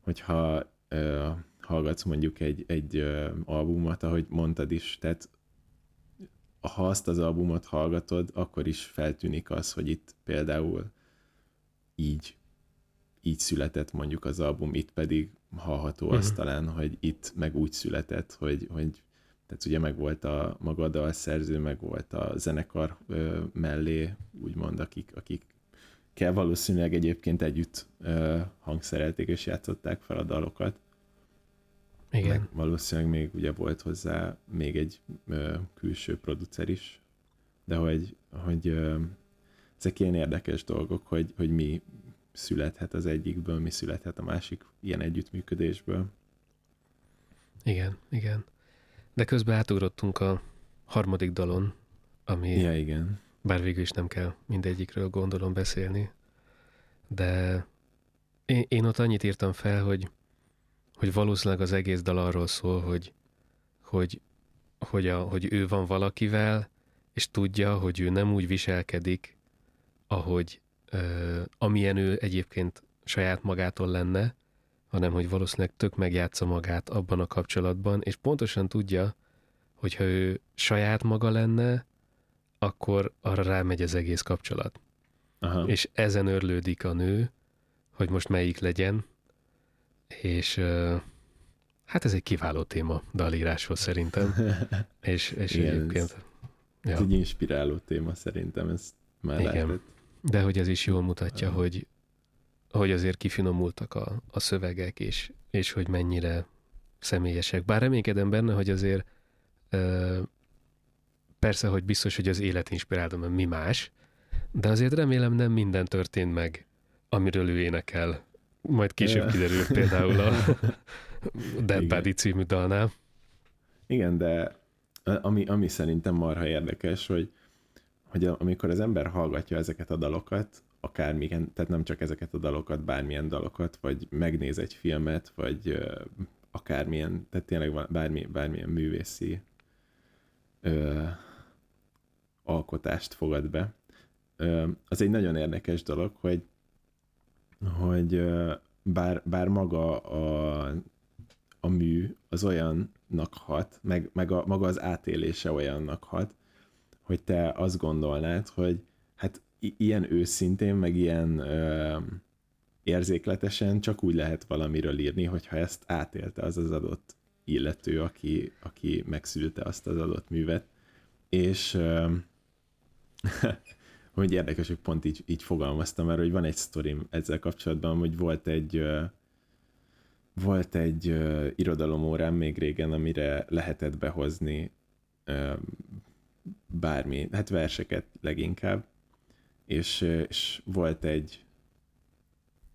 hogyha uh, hallgatsz mondjuk egy, egy uh, albumot, ahogy mondtad is, tehát ha azt az albumot hallgatod, akkor is feltűnik az, hogy itt például így így született mondjuk az album, itt pedig hallható mm-hmm. az talán, hogy itt meg úgy született, hogy, hogy tehát ugye meg volt a maga a dalszerző, meg volt a zenekar ö, mellé, úgymond, akik, akik kell valószínűleg egyébként együtt ö, hangszerelték és játszották fel a dalokat. Igen. Meg valószínűleg még ugye volt hozzá még egy ö, külső producer is, de hogy, hogy ö, ezek ilyen érdekes dolgok, hogy, hogy mi születhet az egyikből, mi születhet a másik ilyen együttműködésből. Igen, igen. De közben átugrottunk a harmadik dalon, ami... Ja, igen. Bár végül is nem kell mindegyikről gondolom beszélni. De én, én ott annyit írtam fel, hogy, hogy valószínűleg az egész dal arról szól, hogy, hogy, hogy, a, hogy ő van valakivel, és tudja, hogy ő nem úgy viselkedik, ahogy ö, amilyen ő egyébként saját magától lenne, hanem hogy valószínűleg tök megjátsza magát abban a kapcsolatban, és pontosan tudja, hogyha ő saját maga lenne, akkor arra rámegy az egész kapcsolat. Aha. És ezen örlődik a nő, hogy most melyik legyen, és hát ez egy kiváló téma dalíráshoz szerintem. és és Igen, egyébként... Ez, ja. ez egy inspiráló téma szerintem, ez már Igen. Lehetett. De hogy ez is jól mutatja, hogy hogy azért kifinomultak a, a szövegek, és, és hogy mennyire személyesek. Bár reménykedem benne, hogy azért ö, persze, hogy biztos, hogy az élet inspirálta, mert mi más, de azért remélem nem minden történt meg, amiről ő énekel. Majd később kiderül például a Dead Buddy című dalnál. Igen, de ami, ami szerintem marha érdekes, hogy, hogy amikor az ember hallgatja ezeket a dalokat, akármilyen, tehát nem csak ezeket a dalokat, bármilyen dalokat, vagy megnéz egy filmet, vagy uh, akármilyen, tehát tényleg bármi, bármilyen művészi uh, alkotást fogad be. Uh, az egy nagyon érdekes dolog, hogy hogy uh, bár, bár maga a, a mű az olyannak hat, meg, meg a, maga az átélése olyannak hat, hogy te azt gondolnád, hogy hát ilyen őszintén, meg ilyen ö, érzékletesen csak úgy lehet valamiről írni, hogyha ezt átélte az az adott illető, aki, aki megszülte azt az adott művet. És ö, hogy érdekes, hogy pont így, így fogalmaztam, mert hogy van egy sztorim ezzel kapcsolatban, hogy volt egy ö, volt egy ö, irodalomórám még régen, amire lehetett behozni bármi, hát verseket leginkább, és, és volt egy,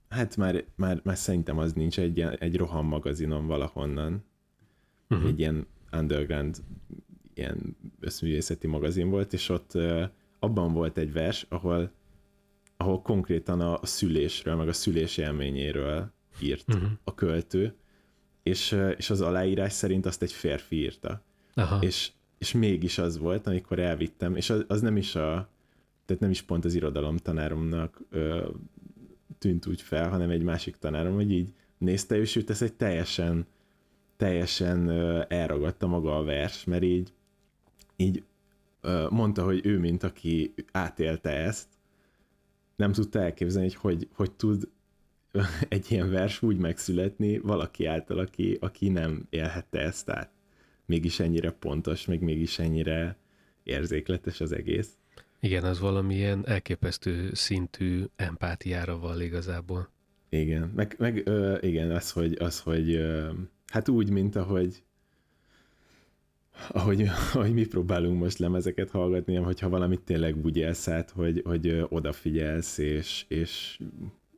hát már, már, már szerintem az nincs, egy, egy roham magazinon valahonnan, uh-huh. egy ilyen underground, ilyen összművészeti magazin volt, és ott abban volt egy vers, ahol, ahol konkrétan a, a szülésről, meg a szülés élményéről írt uh-huh. a költő, és, és az aláírás szerint azt egy férfi írta. Aha. És, és mégis az volt, amikor elvittem, és az, az nem is a, tehát nem is pont az irodalom tanáromnak ö, tűnt úgy fel, hanem egy másik tanárom, hogy így nézte, és őt ez egy teljesen, teljesen ö, elragadta maga a vers, mert így, így ö, mondta, hogy ő, mint aki átélte ezt, nem tudta elképzelni, hogy hogy, hogy tud egy ilyen vers úgy megszületni valaki által, aki, aki nem élhette ezt át. Mégis ennyire pontos, meg mégis ennyire érzékletes az egész. Igen, az valamilyen elképesztő szintű empátiára van igazából. Igen, meg, meg ö, igen, az, hogy, az, hogy ö, hát úgy, mint ahogy ahogy, ahogy mi próbálunk most lemezeket hallgatni, hogyha valamit tényleg úgy elszállt, hogy, hogy odafigyelsz, és, és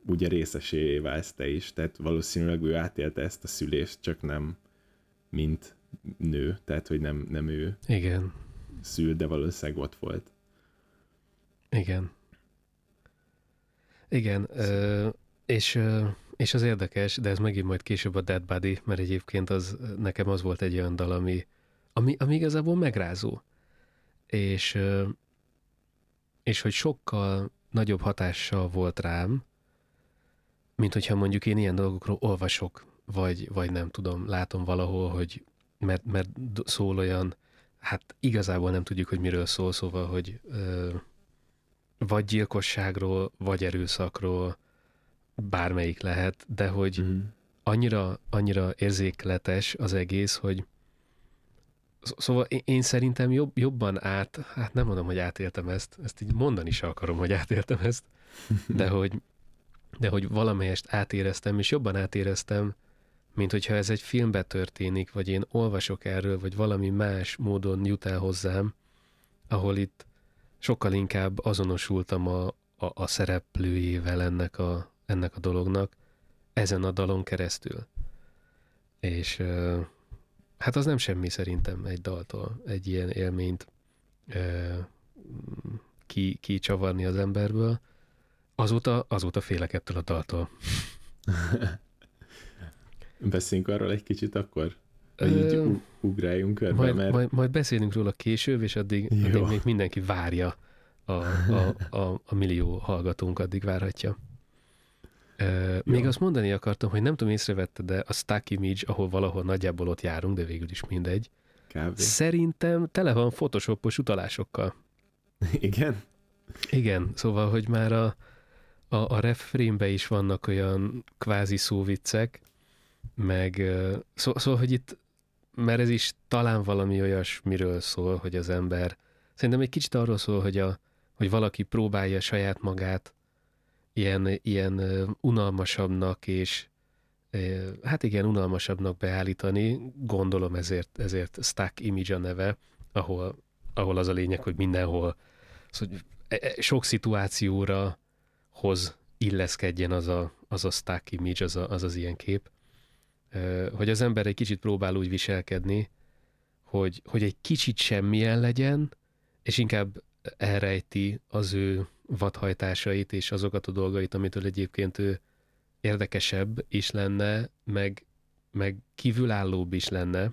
ugye részesé válsz te is, tehát valószínűleg ő átélte ezt a szülést, csak nem mint nő, tehát hogy nem, nem ő Igen. szül, de valószínűleg ott volt. Igen. Igen, ö, és, ö, és az érdekes, de ez megint majd később a Dead Body, mert egyébként az, nekem az volt egy olyan dal, ami, ami, ami igazából megrázó. És, ö, és hogy sokkal nagyobb hatással volt rám, mint hogyha mondjuk én ilyen dolgokról olvasok, vagy, vagy nem tudom, látom valahol, hogy mert, mert szól olyan, hát igazából nem tudjuk, hogy miről szól, szóval, hogy ö, vagy gyilkosságról, vagy erőszakról, bármelyik lehet, de hogy mm. annyira, annyira érzékletes az egész, hogy Szóval én szerintem jobb, jobban át, hát nem mondom, hogy átéltem ezt, ezt így mondani is akarom, hogy átéltem ezt, de hogy, de hogy valamelyest átéreztem, és jobban átéreztem, mint hogyha ez egy filmbe történik, vagy én olvasok erről, vagy valami más módon jut el hozzám, ahol itt sokkal inkább azonosultam a, a, a szereplőjével ennek a, ennek a dolognak ezen a dalon keresztül. És hát az nem semmi szerintem egy daltól, egy ilyen élményt ki, ki csavarni az emberből. Azóta, azóta félek ettől a daltól. Beszéljünk arról egy kicsit akkor? Hogy így ugráljunk körbe, majd, mert... majd, majd beszélünk róla később, és addig, addig még mindenki várja, a, a, a, a millió hallgatónk addig várhatja. Még azt mondani akartam, hogy nem tudom, észrevette, de a Stack Image, ahol valahol nagyjából ott járunk, de végül is mindegy. Kb. Szerintem tele van photoshopos utalásokkal. Igen? Igen, szóval, hogy már a, a, a refrénbe is vannak olyan kvázi szóviccek, meg szó, szóval, hogy itt, mert ez is talán valami olyasmiről szól, hogy az ember, szerintem egy kicsit arról szól, hogy, a, hogy valaki próbálja saját magát ilyen, ilyen unalmasabbnak és hát igen, unalmasabbnak beállítani, gondolom ezért, ezért Stack Image a neve, ahol ahol az a lényeg, hogy mindenhol szóval, e, e, sok szituációra hoz illeszkedjen az a, az a stack image, az, a, az az ilyen kép, hogy az ember egy kicsit próbál úgy viselkedni, hogy, hogy egy kicsit semmilyen legyen, és inkább elrejti az ő vadhajtásait és azokat a dolgait, amitől egyébként ő érdekesebb is lenne, meg, meg kívülállóbb is lenne,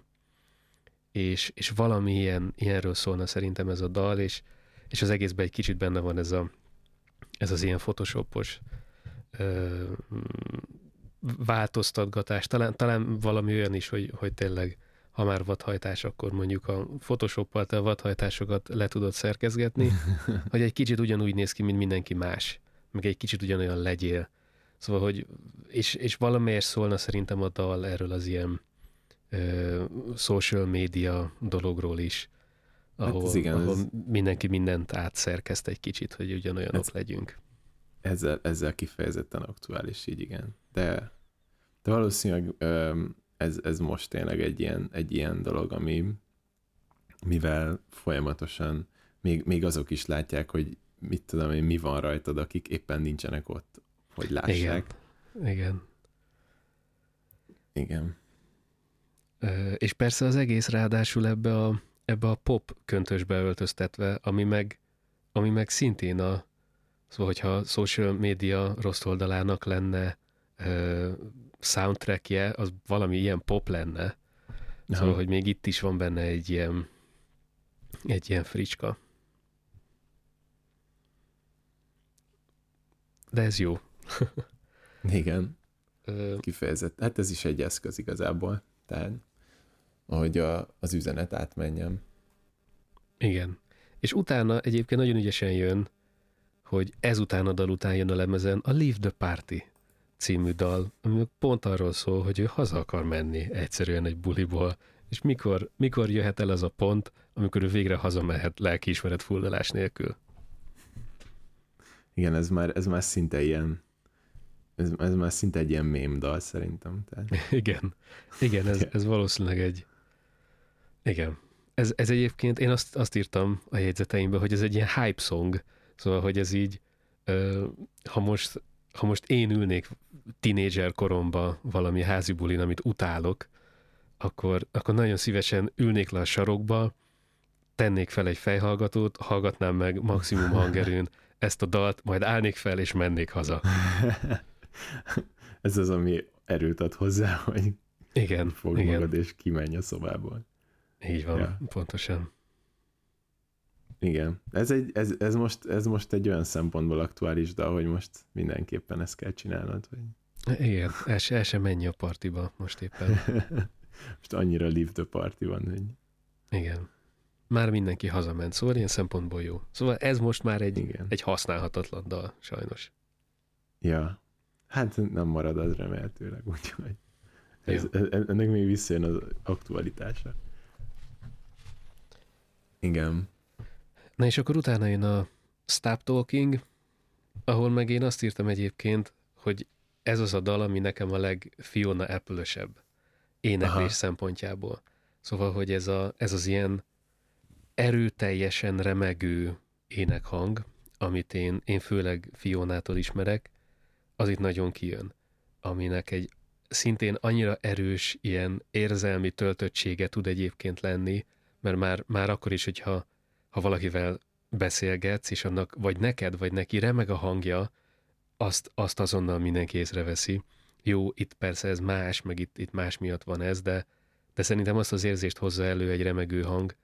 és, és valami ilyen, ilyenről szólna szerintem ez a dal, és, és az egészben egy kicsit benne van ez, a, ez az ilyen photoshopos változtatgatás. Talán, talán valami olyan is, hogy, hogy tényleg ha már vadhajtás, akkor mondjuk a Photoshoppal te a vadhajtásokat le tudod szerkezgetni, hogy egy kicsit ugyanúgy néz ki, mint mindenki más, meg egy kicsit ugyanolyan legyél. Szóval, hogy, és, és valamiért szólna szerintem a dal erről az ilyen ö, social media dologról is, ahol, hát igen, ahol ez... mindenki mindent átszerkezt egy kicsit, hogy ugyanolyanok ez, legyünk. Ezzel, ezzel kifejezetten aktuális, így igen. De, de valószínűleg ö, ez, ez most tényleg egy ilyen, egy ilyen dolog, ami mivel folyamatosan még, még azok is látják, hogy mit tudom én, mi van rajtad, akik éppen nincsenek ott, hogy lássák. Igen. Igen. Igen. És persze az egész ráadásul ebbe a, ebbe a pop köntösbe öltöztetve, ami meg, ami meg szintén a, szóval hogyha social media rossz oldalának lenne soundtrackje az valami ilyen pop lenne. Aha. Szóval, hogy még itt is van benne egy ilyen, egy ilyen fricska. De ez jó. Igen. Kifejezett. Hát ez is egy eszköz igazából. Tehát, ahogy a, az üzenet átmenjem. Igen. És utána egyébként nagyon ügyesen jön, hogy ezután a dal után jön a lemezen a Leave the Party című dal, ami pont arról szól, hogy ő haza akar menni egyszerűen egy buliból, és mikor, mikor jöhet el az a pont, amikor ő végre hazamehet lelkiismeret fuldalás nélkül. Igen, ez már, ez már szinte ilyen, ez, ez már szinte egy ilyen mém dal szerintem. Tehát. Igen, igen, ez, ez valószínűleg egy, igen. Ez, ez egyébként, én azt, azt írtam a jegyzeteimbe, hogy ez egy ilyen hype song, szóval, hogy ez így, ha most ha most én ülnék tinédzser koromba valami házi bulin, amit utálok, akkor, akkor nagyon szívesen ülnék le a sarokba, tennék fel egy fejhallgatót, hallgatnám meg maximum hangerőn ezt a dalt, majd állnék fel és mennék haza. Ez az, ami erőt ad hozzá, hogy igen, fog igen. magad és kimenj a szobából. Így van, ja. pontosan. Igen, ez, egy, ez, ez, most, ez most egy olyan szempontból aktuális, de hogy most mindenképpen ezt kell csinálnod. Hogy... Igen, el, se, el sem menj a partiba most éppen. most annyira leave the party van, hogy... Igen. Már mindenki hazament, szóval ilyen szempontból jó. Szóval ez most már egy, Igen. egy használhatatlan dal, sajnos. Ja, hát nem marad az remélhetőleg, úgyhogy ez, ennek még visszajön az aktualitása. Igen. Na és akkor utána jön a Stop Talking, ahol meg én azt írtam egyébként, hogy ez az a dal, ami nekem a legfiona apple éneklés Aha. szempontjából. Szóval, hogy ez, a, ez az ilyen erőteljesen remegő énekhang, amit én, én főleg Fionától ismerek, az itt nagyon kijön, aminek egy szintén annyira erős ilyen érzelmi töltöttsége tud egyébként lenni, mert már, már akkor is, hogyha ha valakivel beszélgetsz, és annak vagy neked, vagy neki remeg a hangja, azt, azt azonnal mindenki észreveszi. Jó, itt persze ez más, meg itt, itt más miatt van ez, de, de szerintem azt az érzést hozza elő egy remegő hang,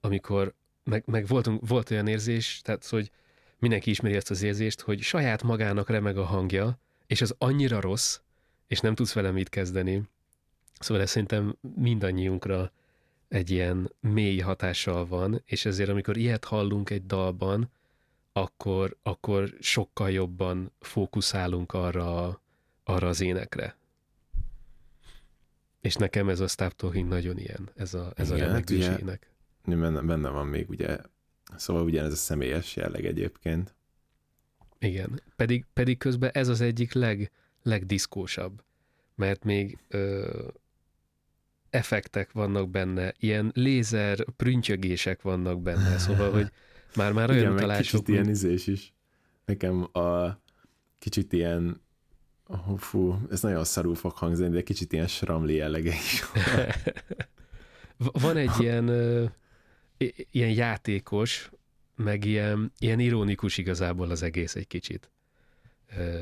amikor meg, meg voltunk, volt olyan érzés, tehát hogy mindenki ismeri ezt az érzést, hogy saját magának remeg a hangja, és az annyira rossz, és nem tudsz vele mit kezdeni. Szóval ez szerintem mindannyiunkra egy ilyen mély hatással van, és ezért amikor ilyet hallunk egy dalban, akkor, akkor sokkal jobban fókuszálunk arra, arra az énekre. És nekem ez a Stop Talking nagyon ilyen, ez a, ez Igen, a hát ugye, ének. Benne, benne van még ugye, szóval ugye ez a személyes jelleg egyébként. Igen, pedig, pedig közben ez az egyik leg, legdiszkósabb, mert még ö, effektek vannak benne, ilyen lézer prüntjögések vannak benne, szóval, hogy már-már olyan Igen, utalások... kicsit ilyen izés is. Nekem a kicsit ilyen oh, fú, ez nagyon szarul fog hangzani, de kicsit ilyen sramli jellege is. Van egy ilyen, ilyen játékos, meg ilyen, ilyen ironikus igazából az egész egy kicsit.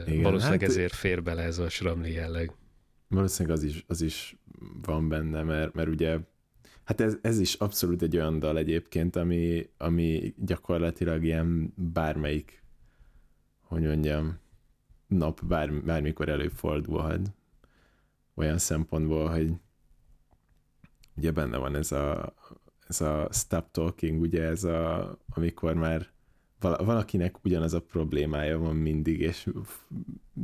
Igen, Valószínűleg hát, ezért fér bele ez a sramli jelleg. Valószínűleg az is, az is van benne, mert, mert ugye Hát ez, ez is abszolút egy olyan dal egyébként, ami, ami gyakorlatilag ilyen bármelyik, hogy mondjam, nap bár, bármikor előfordulhat. Olyan szempontból, hogy ugye benne van ez a, ez a stop talking, ugye ez a, amikor már valakinek ugyanaz a problémája van mindig, és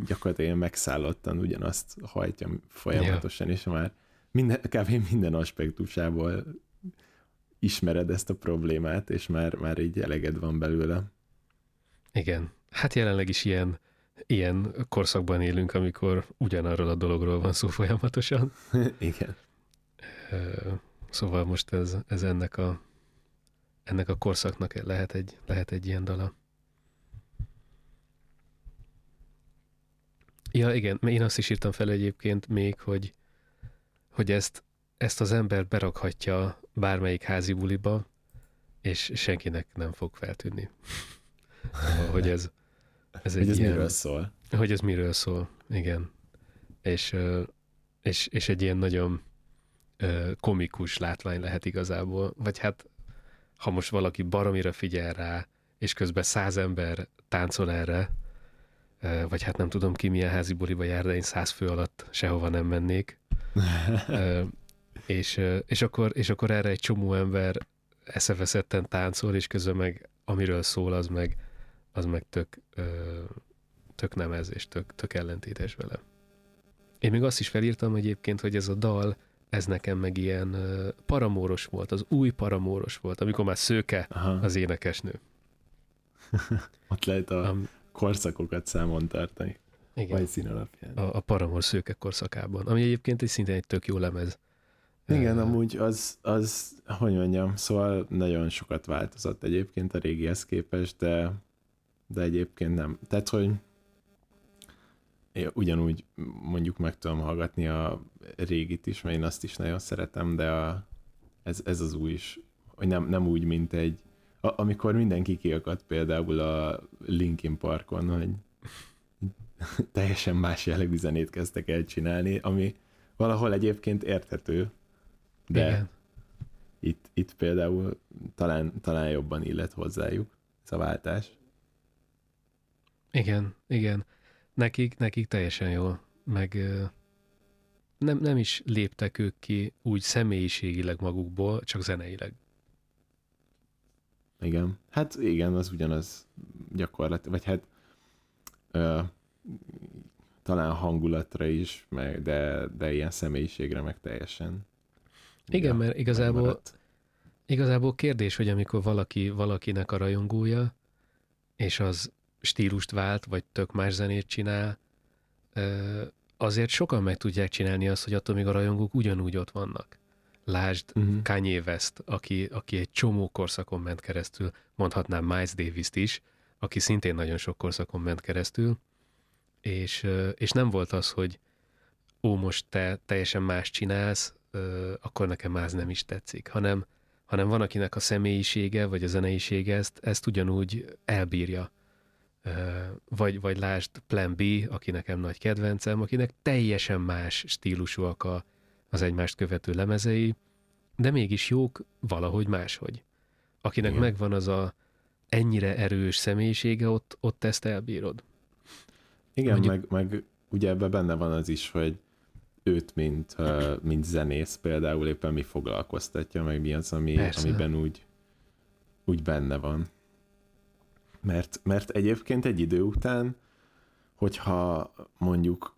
gyakorlatilag megszállottan ugyanazt hajtja folyamatosan, ja. és már minden, kb. minden aspektusából ismered ezt a problémát, és már, már így eleged van belőle. Igen. Hát jelenleg is ilyen, ilyen korszakban élünk, amikor ugyanarról a dologról van szó folyamatosan. Igen. Szóval most ez, ez ennek a ennek a korszaknak lehet egy, lehet egy ilyen dala. Ja, igen, én azt is írtam fel egyébként még, hogy, hogy ezt, ezt az ember berakhatja bármelyik házi buliba, és senkinek nem fog feltűnni. hogy ez, ez egy hogy ez ilyen, miről szól. Hogy ez miről szól, igen. És, és, és egy ilyen nagyon komikus látvány lehet igazából, vagy hát ha most valaki baromira figyel rá, és közben száz ember táncol erre, vagy hát nem tudom ki milyen házi buliba jár, de én száz fő alatt sehova nem mennék. és, és, akkor, és akkor erre egy csomó ember eszeveszetten táncol, és közben meg amiről szól, az meg, az meg tök, tök nem ez, és tök, tök ellentétes vele. Én még azt is felírtam egyébként, hogy ez a dal ez nekem meg ilyen uh, paramóros volt, az új paramóros volt, amikor már szőke Aha. az énekesnő. Ott lehet a um, korszakokat számon tartani. Igen. Vagy szín alapján. A, a paramor szőke korszakában, ami egyébként egy szintén egy tök jó lemez. Igen, uh, amúgy az, az, hogy mondjam, szóval nagyon sokat változott egyébként a régihez képest, de, de egyébként nem. Tehát, hogy ugyanúgy mondjuk meg tudom hallgatni a régit is, mert én azt is nagyon szeretem, de a, ez, ez az új is, hogy nem, nem úgy, mint egy, a, amikor mindenki kiakadt például a Linkin Parkon, hogy teljesen más jellegű zenét kezdtek el csinálni, ami valahol egyébként érthető, de Igen. Itt, itt például talán, talán jobban illet hozzájuk ez a váltás. Igen, igen nekik, nekik teljesen jó, meg nem, nem is léptek ők ki úgy személyiségileg magukból, csak zeneileg. Igen. Hát igen, az ugyanaz gyakorlat, vagy hát ö, talán hangulatra is, meg, de, de ilyen személyiségre meg teljesen. Igen, ja, mert igazából megmaradt. igazából kérdés, hogy amikor valaki valakinek a rajongója, és az stílust vált, vagy tök más zenét csinál, azért sokan meg tudják csinálni azt, hogy attól még a rajongók ugyanúgy ott vannak. Lásd uh-huh. Kanye West, aki, aki egy csomó korszakon ment keresztül, mondhatnám Miles Davis-t is, aki szintén nagyon sok korszakon ment keresztül, és, és nem volt az, hogy ó, most te teljesen más csinálsz, akkor nekem más nem is tetszik, hanem, hanem van, akinek a személyisége, vagy a zeneisége ezt, ezt ugyanúgy elbírja vagy, vagy lásd Plan B, aki nekem nagy kedvencem, akinek teljesen más stílusúak a, az egymást követő lemezei, de mégis jók valahogy máshogy. Akinek Igen. megvan az a ennyire erős személyisége, ott, ott ezt elbírod. Igen, Mondjuk, meg, meg ugye ebben benne van az is, hogy őt, mint, mint zenész például éppen mi foglalkoztatja, meg mi az, ami, amiben úgy, úgy benne van. Mert, mert egyébként egy idő után, hogyha mondjuk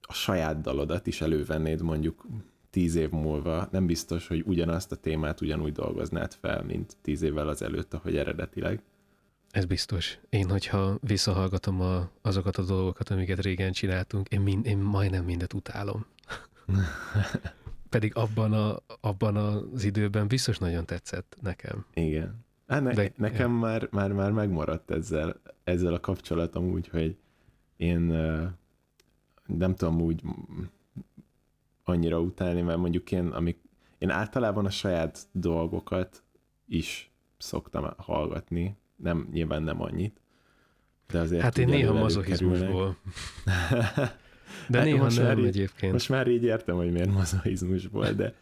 a saját dalodat is elővennéd mondjuk tíz év múlva, nem biztos, hogy ugyanazt a témát ugyanúgy dolgoznád fel, mint tíz évvel az előtt, ahogy eredetileg. Ez biztos. Én, hogyha visszahallgatom a, azokat a dolgokat, amiket régen csináltunk, én, mind, én majdnem mindet utálom. Pedig abban, a, abban az időben biztos nagyon tetszett nekem. Igen. Hát ne, De, nekem ja. már, már, már megmaradt ezzel, ezzel a kapcsolatom úgy, hogy én nem tudom úgy annyira utálni, mert mondjuk én, amik, én általában a saját dolgokat is szoktam hallgatni, nem, nyilván nem annyit, de azért Hát én néha mazohizmusból. De hát néha nem így, egyébként. Most már így értem, hogy miért mazohizmusból, de,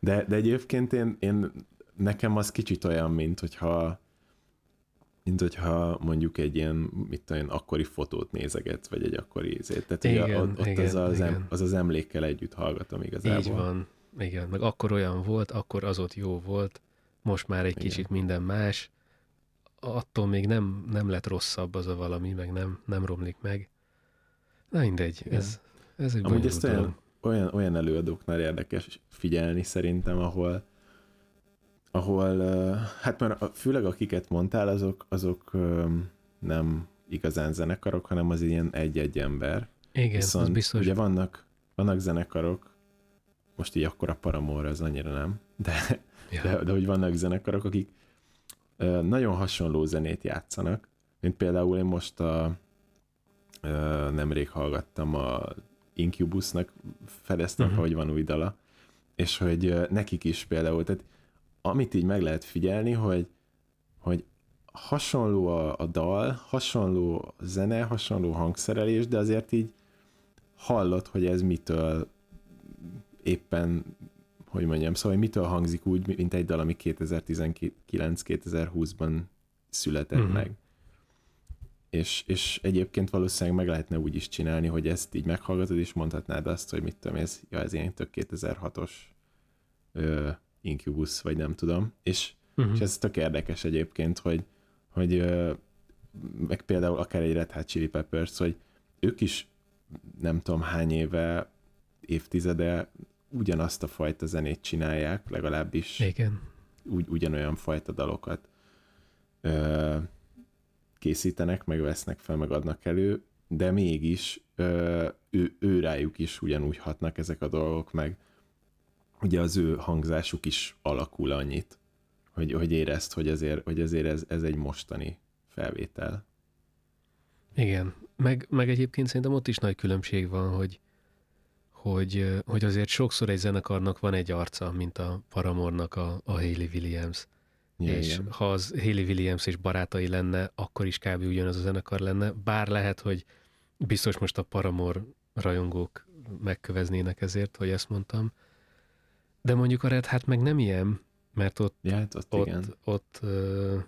de, de egyébként én, én, nekem az kicsit olyan, mint hogyha mint hogyha mondjuk egy ilyen, mit tudom én, akkori fotót nézeget, vagy egy akkori ízét. Tehát igen, ugye, ott, ott igen, az, az, igen. az az emlékkel együtt hallgatom igazából. Így van, igen, meg akkor olyan volt, akkor az ott jó volt, most már egy igen. kicsit minden más, attól még nem, nem lett rosszabb az a valami, meg nem, nem romlik meg. Na mindegy, ez, ez egy Amúgy ezt olyan, olyan, olyan előadóknál érdekes figyelni szerintem, ahol ahol, hát már főleg akiket mondtál, azok, azok nem igazán zenekarok, hanem az ilyen egy-egy ember. Igen, Viszont az biztos. Ugye vannak, vannak zenekarok, most így akkor a Paramore az annyira nem, de, ja. de, de hogy vannak zenekarok, akik nagyon hasonló zenét játszanak, mint például én most a nemrég hallgattam a Incubusnak fedeztem, uh-huh. hogy van új dala, és hogy nekik is például, tehát amit így meg lehet figyelni, hogy, hogy hasonló a, a dal, hasonló zene, hasonló hangszerelés, de azért így hallott, hogy ez mitől éppen, hogy mondjam, szóval hogy mitől hangzik úgy, mint egy dal, ami 2019-2020-ban született uh-huh. meg. És, és egyébként valószínűleg meg lehetne úgy is csinálni, hogy ezt így meghallgatod, és mondhatnád azt, hogy mit tudom, ez, ja, ez ilyen tök 2006-os ö, Incubus, vagy nem tudom. És, uh-huh. és ez tök érdekes egyébként, hogy, hogy meg például akár egy Red Hot Chili Peppers, hogy ők is nem tudom hány éve, évtizede ugyanazt a fajta zenét csinálják, legalábbis Igen. Ugy, ugyanolyan fajta dalokat ö, készítenek, meg vesznek fel, meg adnak elő, de mégis ö, ő, ő rájuk is ugyanúgy hatnak ezek a dolgok, meg ugye az ő hangzásuk is alakul annyit, hogy, hogy érezt, hogy ezért, hogy ezért ez, ez egy mostani felvétel. Igen, meg, meg egyébként szerintem ott is nagy különbség van, hogy, hogy, hogy azért sokszor egy zenekarnak van egy arca, mint a Paramornak a, a Hayley Williams. Ja, és igen. ha az Hayley Williams és barátai lenne, akkor is kb. ugyanaz a zenekar lenne, bár lehet, hogy biztos most a Paramor rajongók megköveznének ezért, hogy ezt mondtam, de mondjuk a Red Hat meg nem ilyen, mert ott, ja, hát ott, ott, igen. ott uh,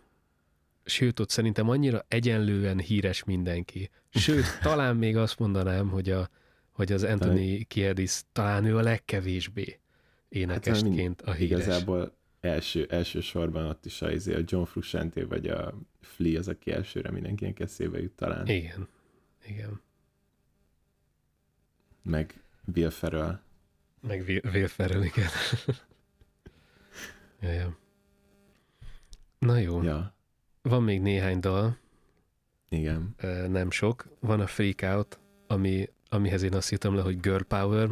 sőt, ott szerintem annyira egyenlően híres mindenki. Sőt, talán még azt mondanám, hogy, a, hogy az Anthony Kiedis talán ő a legkevésbé énekesként hát, a híres. Igazából első, első sorban ott is a, izé, a John Frusciante vagy a Flea az, aki elsőre mindenkinek eszébe jut talán. Igen, igen. Meg Will Ferrell. Meg vérferrel, igen. ja, ja. Na jó. Ja. Van még néhány dal. Igen. Nem sok. Van a Freak Out, ami, amihez én azt írtam le, hogy Girl Power,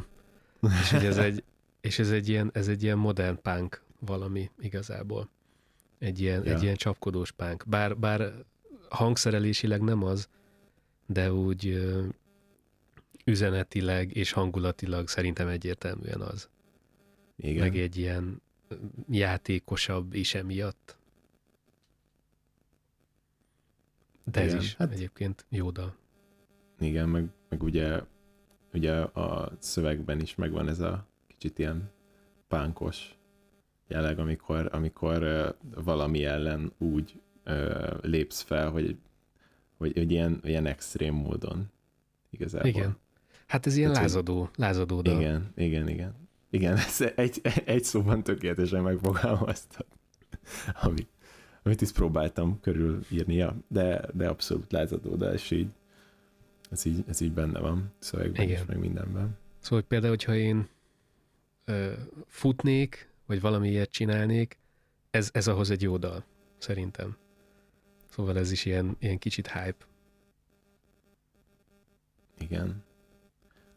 és hogy ez egy, és ez egy ilyen, ez egy ilyen modern punk valami igazából. Egy ilyen, ja. egy ilyen csapkodós punk. Bár, bár hangszerelésileg nem az, de úgy üzenetileg és hangulatilag szerintem egyértelműen az. Igen. Meg egy ilyen játékosabb is emiatt. De igen, ez is hát, egyébként jó dal. Igen, meg, meg ugye, ugye a szövegben is megvan ez a kicsit ilyen pánkos jelleg, amikor, amikor uh, valami ellen úgy uh, lépsz fel, hogy, hogy, hogy ilyen, ilyen extrém módon igazából. Igen. Hát ez ilyen Tehát, lázadó, lázadó dal. Igen, igen, igen. Igen, ez egy, egy szóban tökéletesen megfogalmaztad, amit, amit is próbáltam körülírnia, de, de abszolút lázadó, de és így, ez így, ez így benne van szövegben Igen. is, meg mindenben. Szóval például, hogyha én ö, futnék, vagy valami ilyet csinálnék, ez, ez ahhoz egy jó dal, szerintem. Szóval ez is ilyen, ilyen kicsit hype. Igen.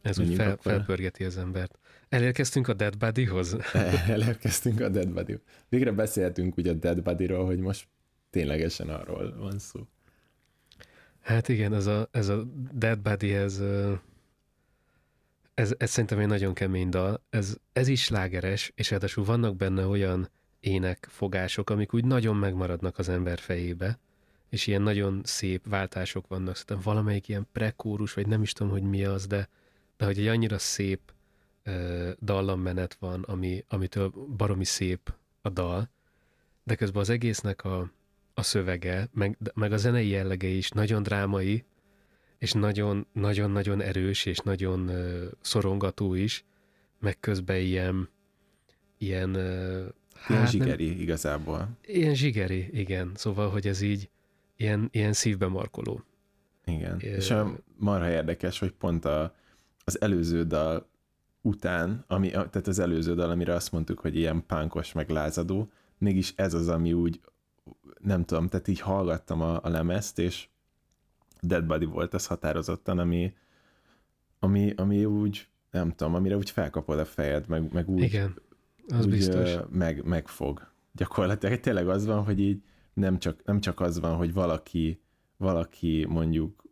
Ez úgy fel, felpörgeti az embert. Elérkeztünk a Dead Body-hoz? Elérkeztünk a Dead body Végre beszéltünk ugye a Dead Body-ról, hogy most ténylegesen arról van szó. Hát igen, ez a, ez a Dead Body, ez, ez, ez szerintem egy nagyon kemény dal. Ez, ez is slágeres, és ráadásul vannak benne olyan énekfogások, amik úgy nagyon megmaradnak az ember fejébe, és ilyen nagyon szép váltások vannak. Szerintem valamelyik ilyen prekórus, vagy nem is tudom, hogy mi az, de, de hogy egy annyira szép uh, dallammenet van, ami, amitől baromi szép a dal, de közben az egésznek a, a szövege, meg, meg a zenei jellege is nagyon drámai, és nagyon-nagyon-nagyon erős, és nagyon uh, szorongató is, meg közben ilyen, ilyen uh, Hát ilyen zsigeri nem, igazából. Ilyen zsigeri, igen. Szóval, hogy ez így ilyen, ilyen szívbe markoló. Igen. É, és a marha érdekes, hogy pont a, az előző dal után, ami, tehát az előző dal, amire azt mondtuk, hogy ilyen pánkos, meg lázadó, mégis ez az, ami úgy, nem tudom, tehát így hallgattam a, a lemezt, és Dead Body volt ez határozottan, ami, ami, ami úgy, nem tudom, amire úgy felkapod a fejed, meg, meg úgy, Igen, az úgy biztos. Meg, megfog. Gyakorlatilag tényleg az van, hogy így nem csak, nem csak az van, hogy valaki, valaki mondjuk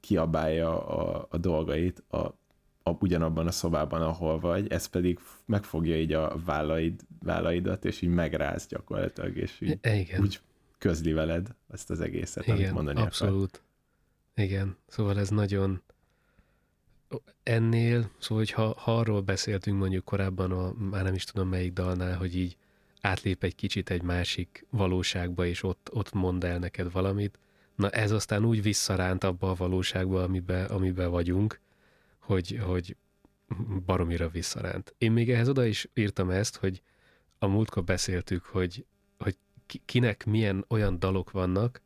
kiabálja a, a dolgait a, a, ugyanabban a szobában, ahol vagy, ez pedig megfogja így a vállaid, vállaidat, és így megráz gyakorlatilag, és így e, Igen. úgy közli veled ezt az egészet, Igen, amit mondani abszolút. Akar. Igen, szóval ez nagyon ennél, szóval hogy ha, ha arról beszéltünk mondjuk korábban, a, már nem is tudom melyik dalnál, hogy így átlép egy kicsit egy másik valóságba, és ott, ott mond el neked valamit. Na ez aztán úgy visszaránt abba a valóságba, amiben, amiben vagyunk, hogy, hogy baromira visszaránt. Én még ehhez oda is írtam ezt, hogy a múltkor beszéltük, hogy, hogy kinek milyen olyan dalok vannak,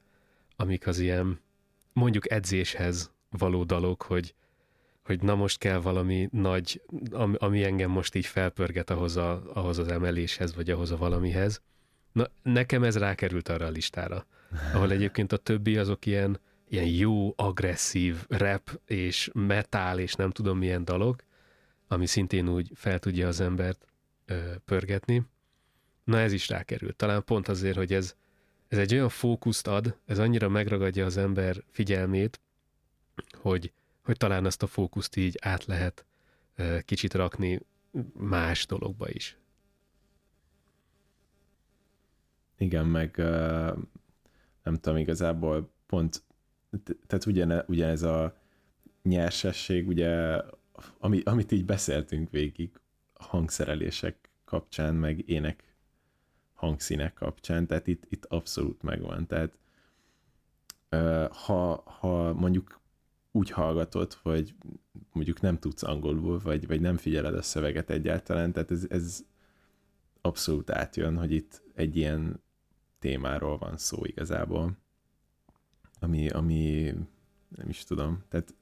amik az ilyen mondjuk edzéshez való dalok, hogy, hogy na most kell valami nagy, ami, ami engem most így felpörget ahhoz, a, ahhoz az emeléshez, vagy ahhoz a valamihez. Na, nekem ez rákerült arra a listára, ahol egyébként a többi azok ilyen, ilyen jó, agresszív rap és metal és nem tudom milyen dalok, ami szintén úgy fel tudja az embert ö, pörgetni. Na ez is rákerült. Talán pont azért, hogy ez, ez egy olyan fókuszt ad, ez annyira megragadja az ember figyelmét, hogy, hogy talán ezt a fókuszt így át lehet kicsit rakni más dologba is. Igen, meg nem tudom, igazából pont, tehát ugyane, ugyanez a nyersesség, ugye, ami, amit így beszéltünk végig hangszerelések kapcsán, meg ének hangszínek kapcsán, tehát itt, itt abszolút megvan. Tehát ha, ha mondjuk úgy hallgatod, hogy mondjuk nem tudsz angolul, vagy, vagy nem figyeled a szöveget egyáltalán, tehát ez, ez abszolút átjön, hogy itt egy ilyen témáról van szó igazából, ami, ami nem is tudom, tehát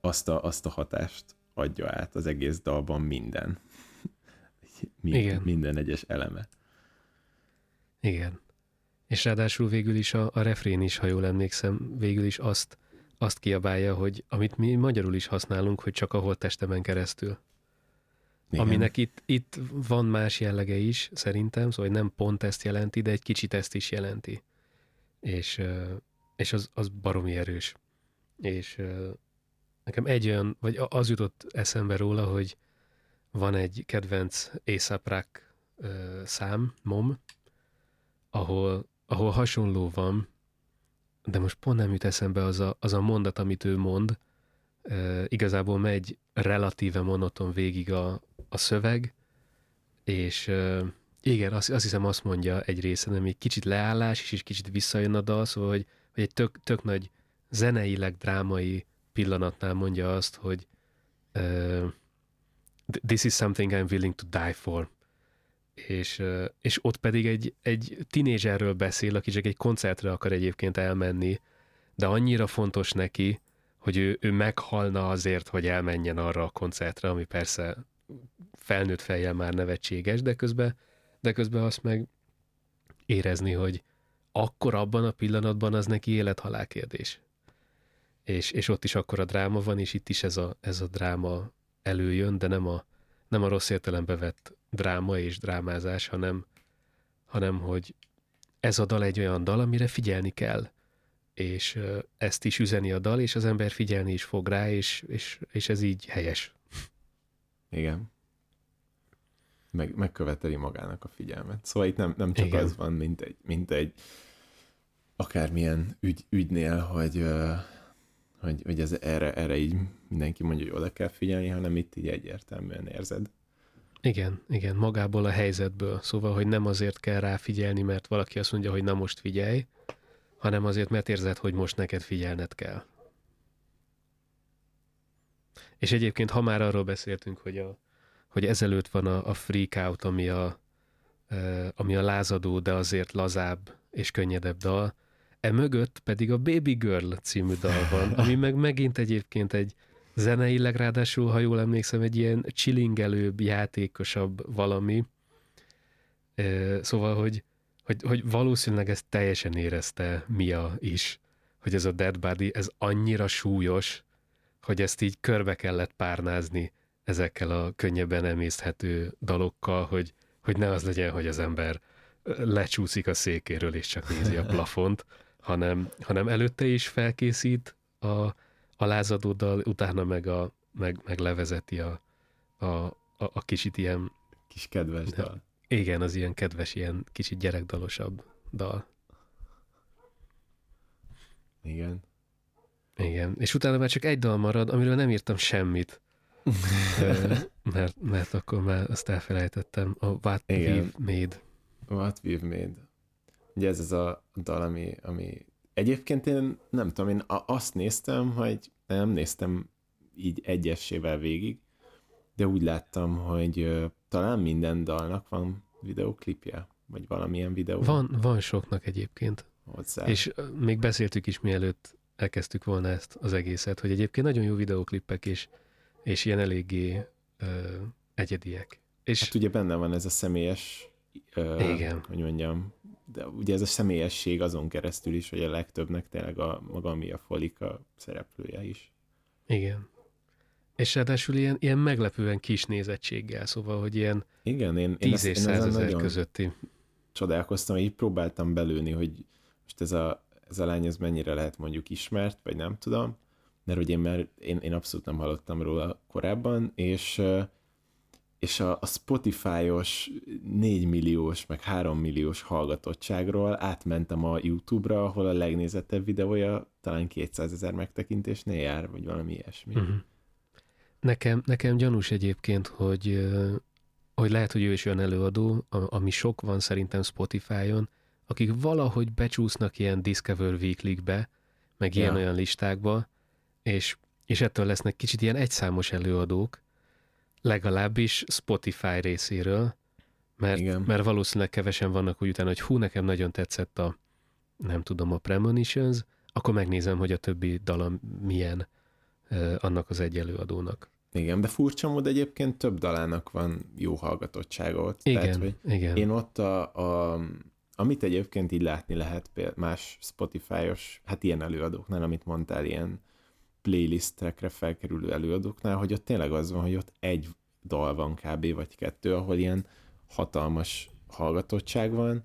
azt a, azt a hatást adja át az egész dalban minden. Igen. Minden egyes eleme. Igen. És ráadásul végül is a, a refrén is, ha jól emlékszem, végül is azt azt kiabálja, hogy amit mi magyarul is használunk, hogy csak a testemen keresztül. Igen. Aminek itt, itt van más jellege is, szerintem, szóval nem pont ezt jelenti, de egy kicsit ezt is jelenti. És, és az, az baromi erős. És nekem egy olyan, vagy az jutott eszembe róla, hogy van egy kedvenc A$AP szám, mom, ahol, ahol hasonló van, de most pont nem jut eszembe az a, az a mondat, amit ő mond, igazából megy relatíve monoton végig a, a szöveg, és igen, azt, azt hiszem azt mondja egy része, egy kicsit leállás, és is kicsit visszajön a dal, szóval, hogy, hogy egy tök, tök nagy zeneileg drámai pillanatnál mondja azt, hogy uh, this is something I'm willing to die for. És, és ott pedig egy, egy tinédzserről beszél, aki csak egy koncertre akar egyébként elmenni, de annyira fontos neki, hogy ő, ő meghalna azért, hogy elmenjen arra a koncertre, ami persze felnőtt fejjel már nevetséges, de közben, de közben azt meg érezni, hogy akkor abban a pillanatban az neki élethalál kérdés. és, és ott is akkor a dráma van, és itt is ez a, ez a dráma előjön, de nem a, nem a rossz értelembe vett dráma és drámázás, hanem, hanem hogy ez a dal egy olyan dal, amire figyelni kell, és ezt is üzeni a dal, és az ember figyelni is fog rá, és, és, és ez így helyes. Igen. Meg, megköveteli magának a figyelmet. Szóval itt nem, nem csak Igen. az van, mint egy, mint egy akármilyen ügy, ügynél, hogy, hogy, hogy ez erre, erre így mindenki mondja, hogy oda kell figyelni, hanem itt így egyértelműen érzed. Igen, igen, magából a helyzetből. Szóval, hogy nem azért kell rá figyelni, mert valaki azt mondja, hogy na most figyelj, hanem azért, mert érzed, hogy most neked figyelned kell. És egyébként, ha már arról beszéltünk, hogy, a, hogy ezelőtt van a, a freak out, ami a, ami a lázadó, de azért lazább és könnyedebb dal, e mögött pedig a Baby Girl című dal van, ami meg megint egyébként egy zeneileg ráadásul, ha jól emlékszem, egy ilyen chillingelőbb, játékosabb valami. Szóval, hogy hogy, hogy valószínűleg ezt teljesen érezte Mia is, hogy ez a Dead Body, ez annyira súlyos, hogy ezt így körbe kellett párnázni ezekkel a könnyebben emészthető dalokkal, hogy, hogy ne az legyen, hogy az ember lecsúszik a székéről és csak nézi a plafont, hanem, hanem előtte is felkészít a, a lázadó dal, utána meg, a, meg, meg levezeti a, a, a, a kicsit ilyen... Kis kedves dal. Igen, az ilyen kedves, ilyen kicsit gyerekdalosabb dal. Igen. Igen, és utána már csak egy dal marad, amiről nem írtam semmit. Mert, mert akkor már azt elfelejtettem. A What Igen. We've Made. What We've Made. Ugye ez az a dal, ami, ami egyébként én nem tudom, én azt néztem, hogy nem néztem így egyessével végig, de úgy láttam, hogy talán minden dalnak van videóklipje, vagy valamilyen videó. Van, van soknak egyébként. Hozzá. És még beszéltük is, mielőtt elkezdtük volna ezt az egészet, hogy egyébként nagyon jó videóklippek, és, és ilyen eléggé ö, egyediek. És hát ugye benne van ez a személyes, ö, igen. hogy mondjam, de ugye ez a személyesség azon keresztül is, hogy a legtöbbnek tényleg a maga mi a folik a szereplője is. Igen. És ráadásul ilyen, ilyen meglepően kis nézettséggel, szóval, hogy ilyen Igen, én, 10 én és 100 ezer közötti. Csodálkoztam, így próbáltam belőni, hogy most ez a, ez a lány ez mennyire lehet mondjuk ismert, vagy nem tudom, mert hogy én már, én, én abszolút nem hallottam róla korábban, és és a, a Spotify-os 4 milliós, meg 3 milliós hallgatottságról átmentem a YouTube-ra, ahol a legnézettebb videója talán 200 ezer megtekintésnél jár, vagy valami ilyesmi. Uh-huh. Nekem, nekem gyanús egyébként, hogy, hogy lehet, hogy ő is olyan előadó, ami sok van szerintem Spotify-on, akik valahogy becsúsznak ilyen Discover Weekly-be, meg ja. ilyen-olyan listákba, és, és ettől lesznek kicsit ilyen egyszámos előadók, legalábbis Spotify részéről, mert, mert valószínűleg kevesen vannak úgy utána, hogy hú, nekem nagyon tetszett a, nem tudom, a Premonitions, akkor megnézem, hogy a többi dalam milyen annak az egy előadónak. Igen, de furcsa mód egyébként több dalának van jó hallgatottsága ott. Igen, Tehát, hogy igen. Én ott a, a, amit egyébként így látni lehet más Spotify-os, hát ilyen előadóknál, amit mondtál, ilyen playlistekre felkerülő előadóknál, hogy ott tényleg az van, hogy ott egy dal van kb. vagy kettő, ahol ilyen hatalmas hallgatottság van.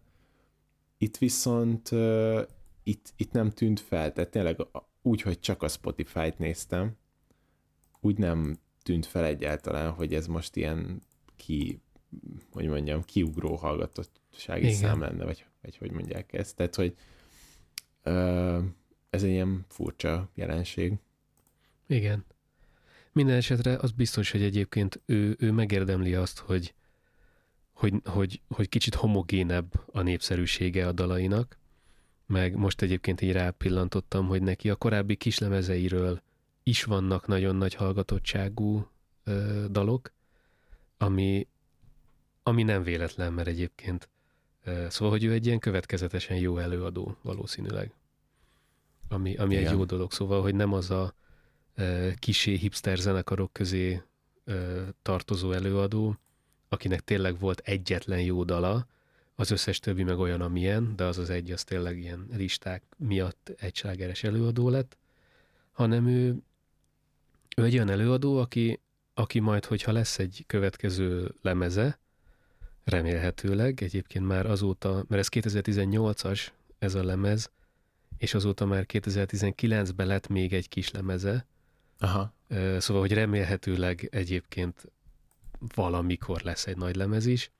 Itt viszont uh, itt, itt nem tűnt fel, tehát tényleg úgy, hogy csak a Spotify-t néztem, úgy nem tűnt fel egyáltalán, hogy ez most ilyen ki, hogy mondjam, kiugró hallgatottsági Igen. szám lenne, vagy, vagy hogy mondják ezt. Tehát, hogy ö, ez egy ilyen furcsa jelenség. Igen. Minden esetre az biztos, hogy egyébként ő, ő megérdemli azt, hogy, hogy, hogy, hogy kicsit homogénebb a népszerűsége a dalainak, meg most egyébként így rápillantottam, hogy neki a korábbi kislemezeiről is vannak nagyon nagy hallgatottságú ö, dalok, ami, ami nem véletlen, mert egyébként ö, szóval, hogy ő egy ilyen következetesen jó előadó valószínűleg. Ami, ami egy jó dolog, szóval, hogy nem az a kisé hipster zenekarok közé tartozó előadó, akinek tényleg volt egyetlen jó dala, az összes többi meg olyan, amilyen, de az az egy, az tényleg ilyen listák miatt egy előadó lett, hanem ő, ő egy olyan előadó, aki, aki majd, hogyha lesz egy következő lemeze, remélhetőleg, egyébként már azóta, mert ez 2018-as ez a lemez, és azóta már 2019-ben lett még egy kis lemeze, Aha. Szóval, hogy remélhetőleg egyébként valamikor lesz egy nagy lemez is,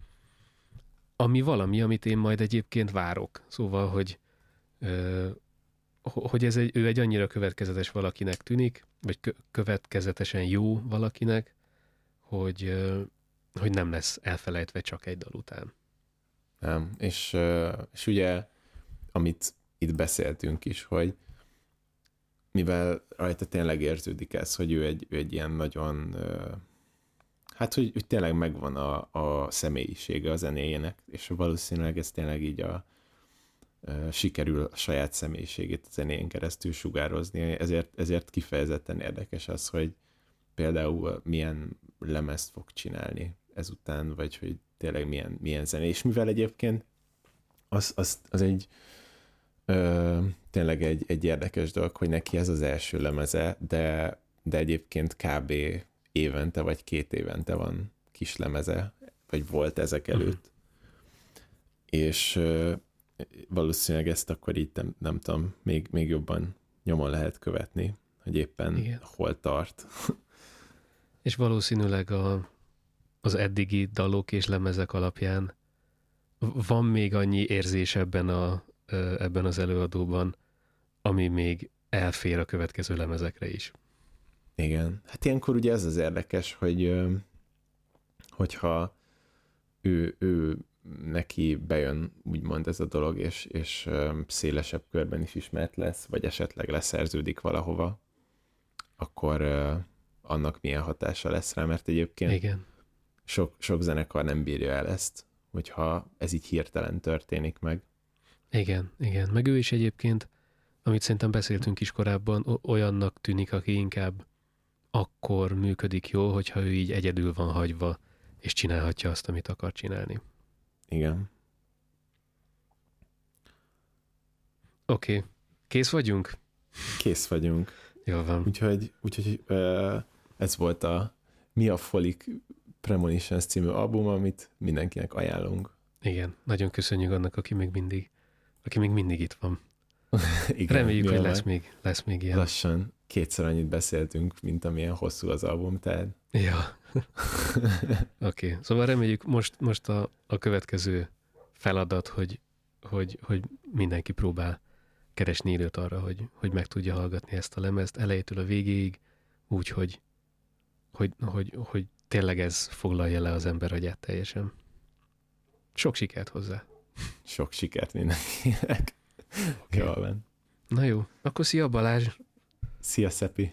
ami valami, amit én majd egyébként várok. Szóval, hogy, hogy ez egy, ő egy annyira következetes valakinek tűnik, vagy következetesen jó valakinek, hogy, hogy nem lesz elfelejtve csak egy dal után. Nem, és, és ugye, amit itt beszéltünk is, hogy mivel rajta tényleg érződik ez, hogy ő egy, ő egy ilyen nagyon, hát hogy, hogy tényleg megvan a, a személyisége a zenéjének, és valószínűleg ez tényleg így a, sikerül a saját személyiségét a zenén keresztül sugározni, ezért, ezért kifejezetten érdekes az, hogy például milyen lemezt fog csinálni ezután, vagy hogy tényleg milyen, milyen zené, és mivel egyébként az, az, az egy ö, tényleg egy, egy érdekes dolog, hogy neki ez az első lemeze, de, de egyébként kb. évente vagy két évente van kis lemeze, vagy volt ezek mhm. előtt. Uh-huh. És ö, valószínűleg ezt akkor így nem, nem tudom, még, még jobban nyomon lehet követni, hogy éppen Igen. hol tart. És valószínűleg a, az eddigi dalok és lemezek alapján van még annyi érzés ebben a, ebben az előadóban, ami még elfér a következő lemezekre is. Igen. Hát ilyenkor ugye ez az érdekes, hogy hogyha ő, ő neki bejön úgymond ez a dolog, és, és szélesebb körben is ismert lesz, vagy esetleg leszerződik valahova, akkor annak milyen hatása lesz rá, mert egyébként Igen. Sok, sok zenekar nem bírja el ezt, hogyha ez így hirtelen történik meg. Igen, igen. Meg ő is egyébként, amit szerintem beszéltünk is korábban, olyannak tűnik, aki inkább akkor működik jól, hogyha ő így egyedül van hagyva, és csinálhatja azt, amit akar csinálni. Igen. Oké. Okay. Kész vagyunk? Kész vagyunk. Jó van. Úgyhogy, úgyhogy ez volt a Mi a Folik Premonitions című album, amit mindenkinek ajánlunk. Igen, nagyon köszönjük annak, aki még mindig aki még mindig itt van. Igen, Reméljük, hogy lesz még, lesz még ilyen. Lassan kétszer annyit beszéltünk, mint amilyen hosszú az album, tehát... Ja. Oké, okay. szóval reméljük most, most a, a következő feladat, hogy, hogy, hogy mindenki próbál keresni időt arra, hogy, hogy meg tudja hallgatni ezt a lemezt elejétől a végéig, úgy, hogy, hogy, hogy, hogy tényleg ez foglalja le az ember agyát teljesen. Sok sikert hozzá! Sok sikert mindenkinek. Okay. Jól van. Na jó, akkor szia Balázs! Szia Szepi!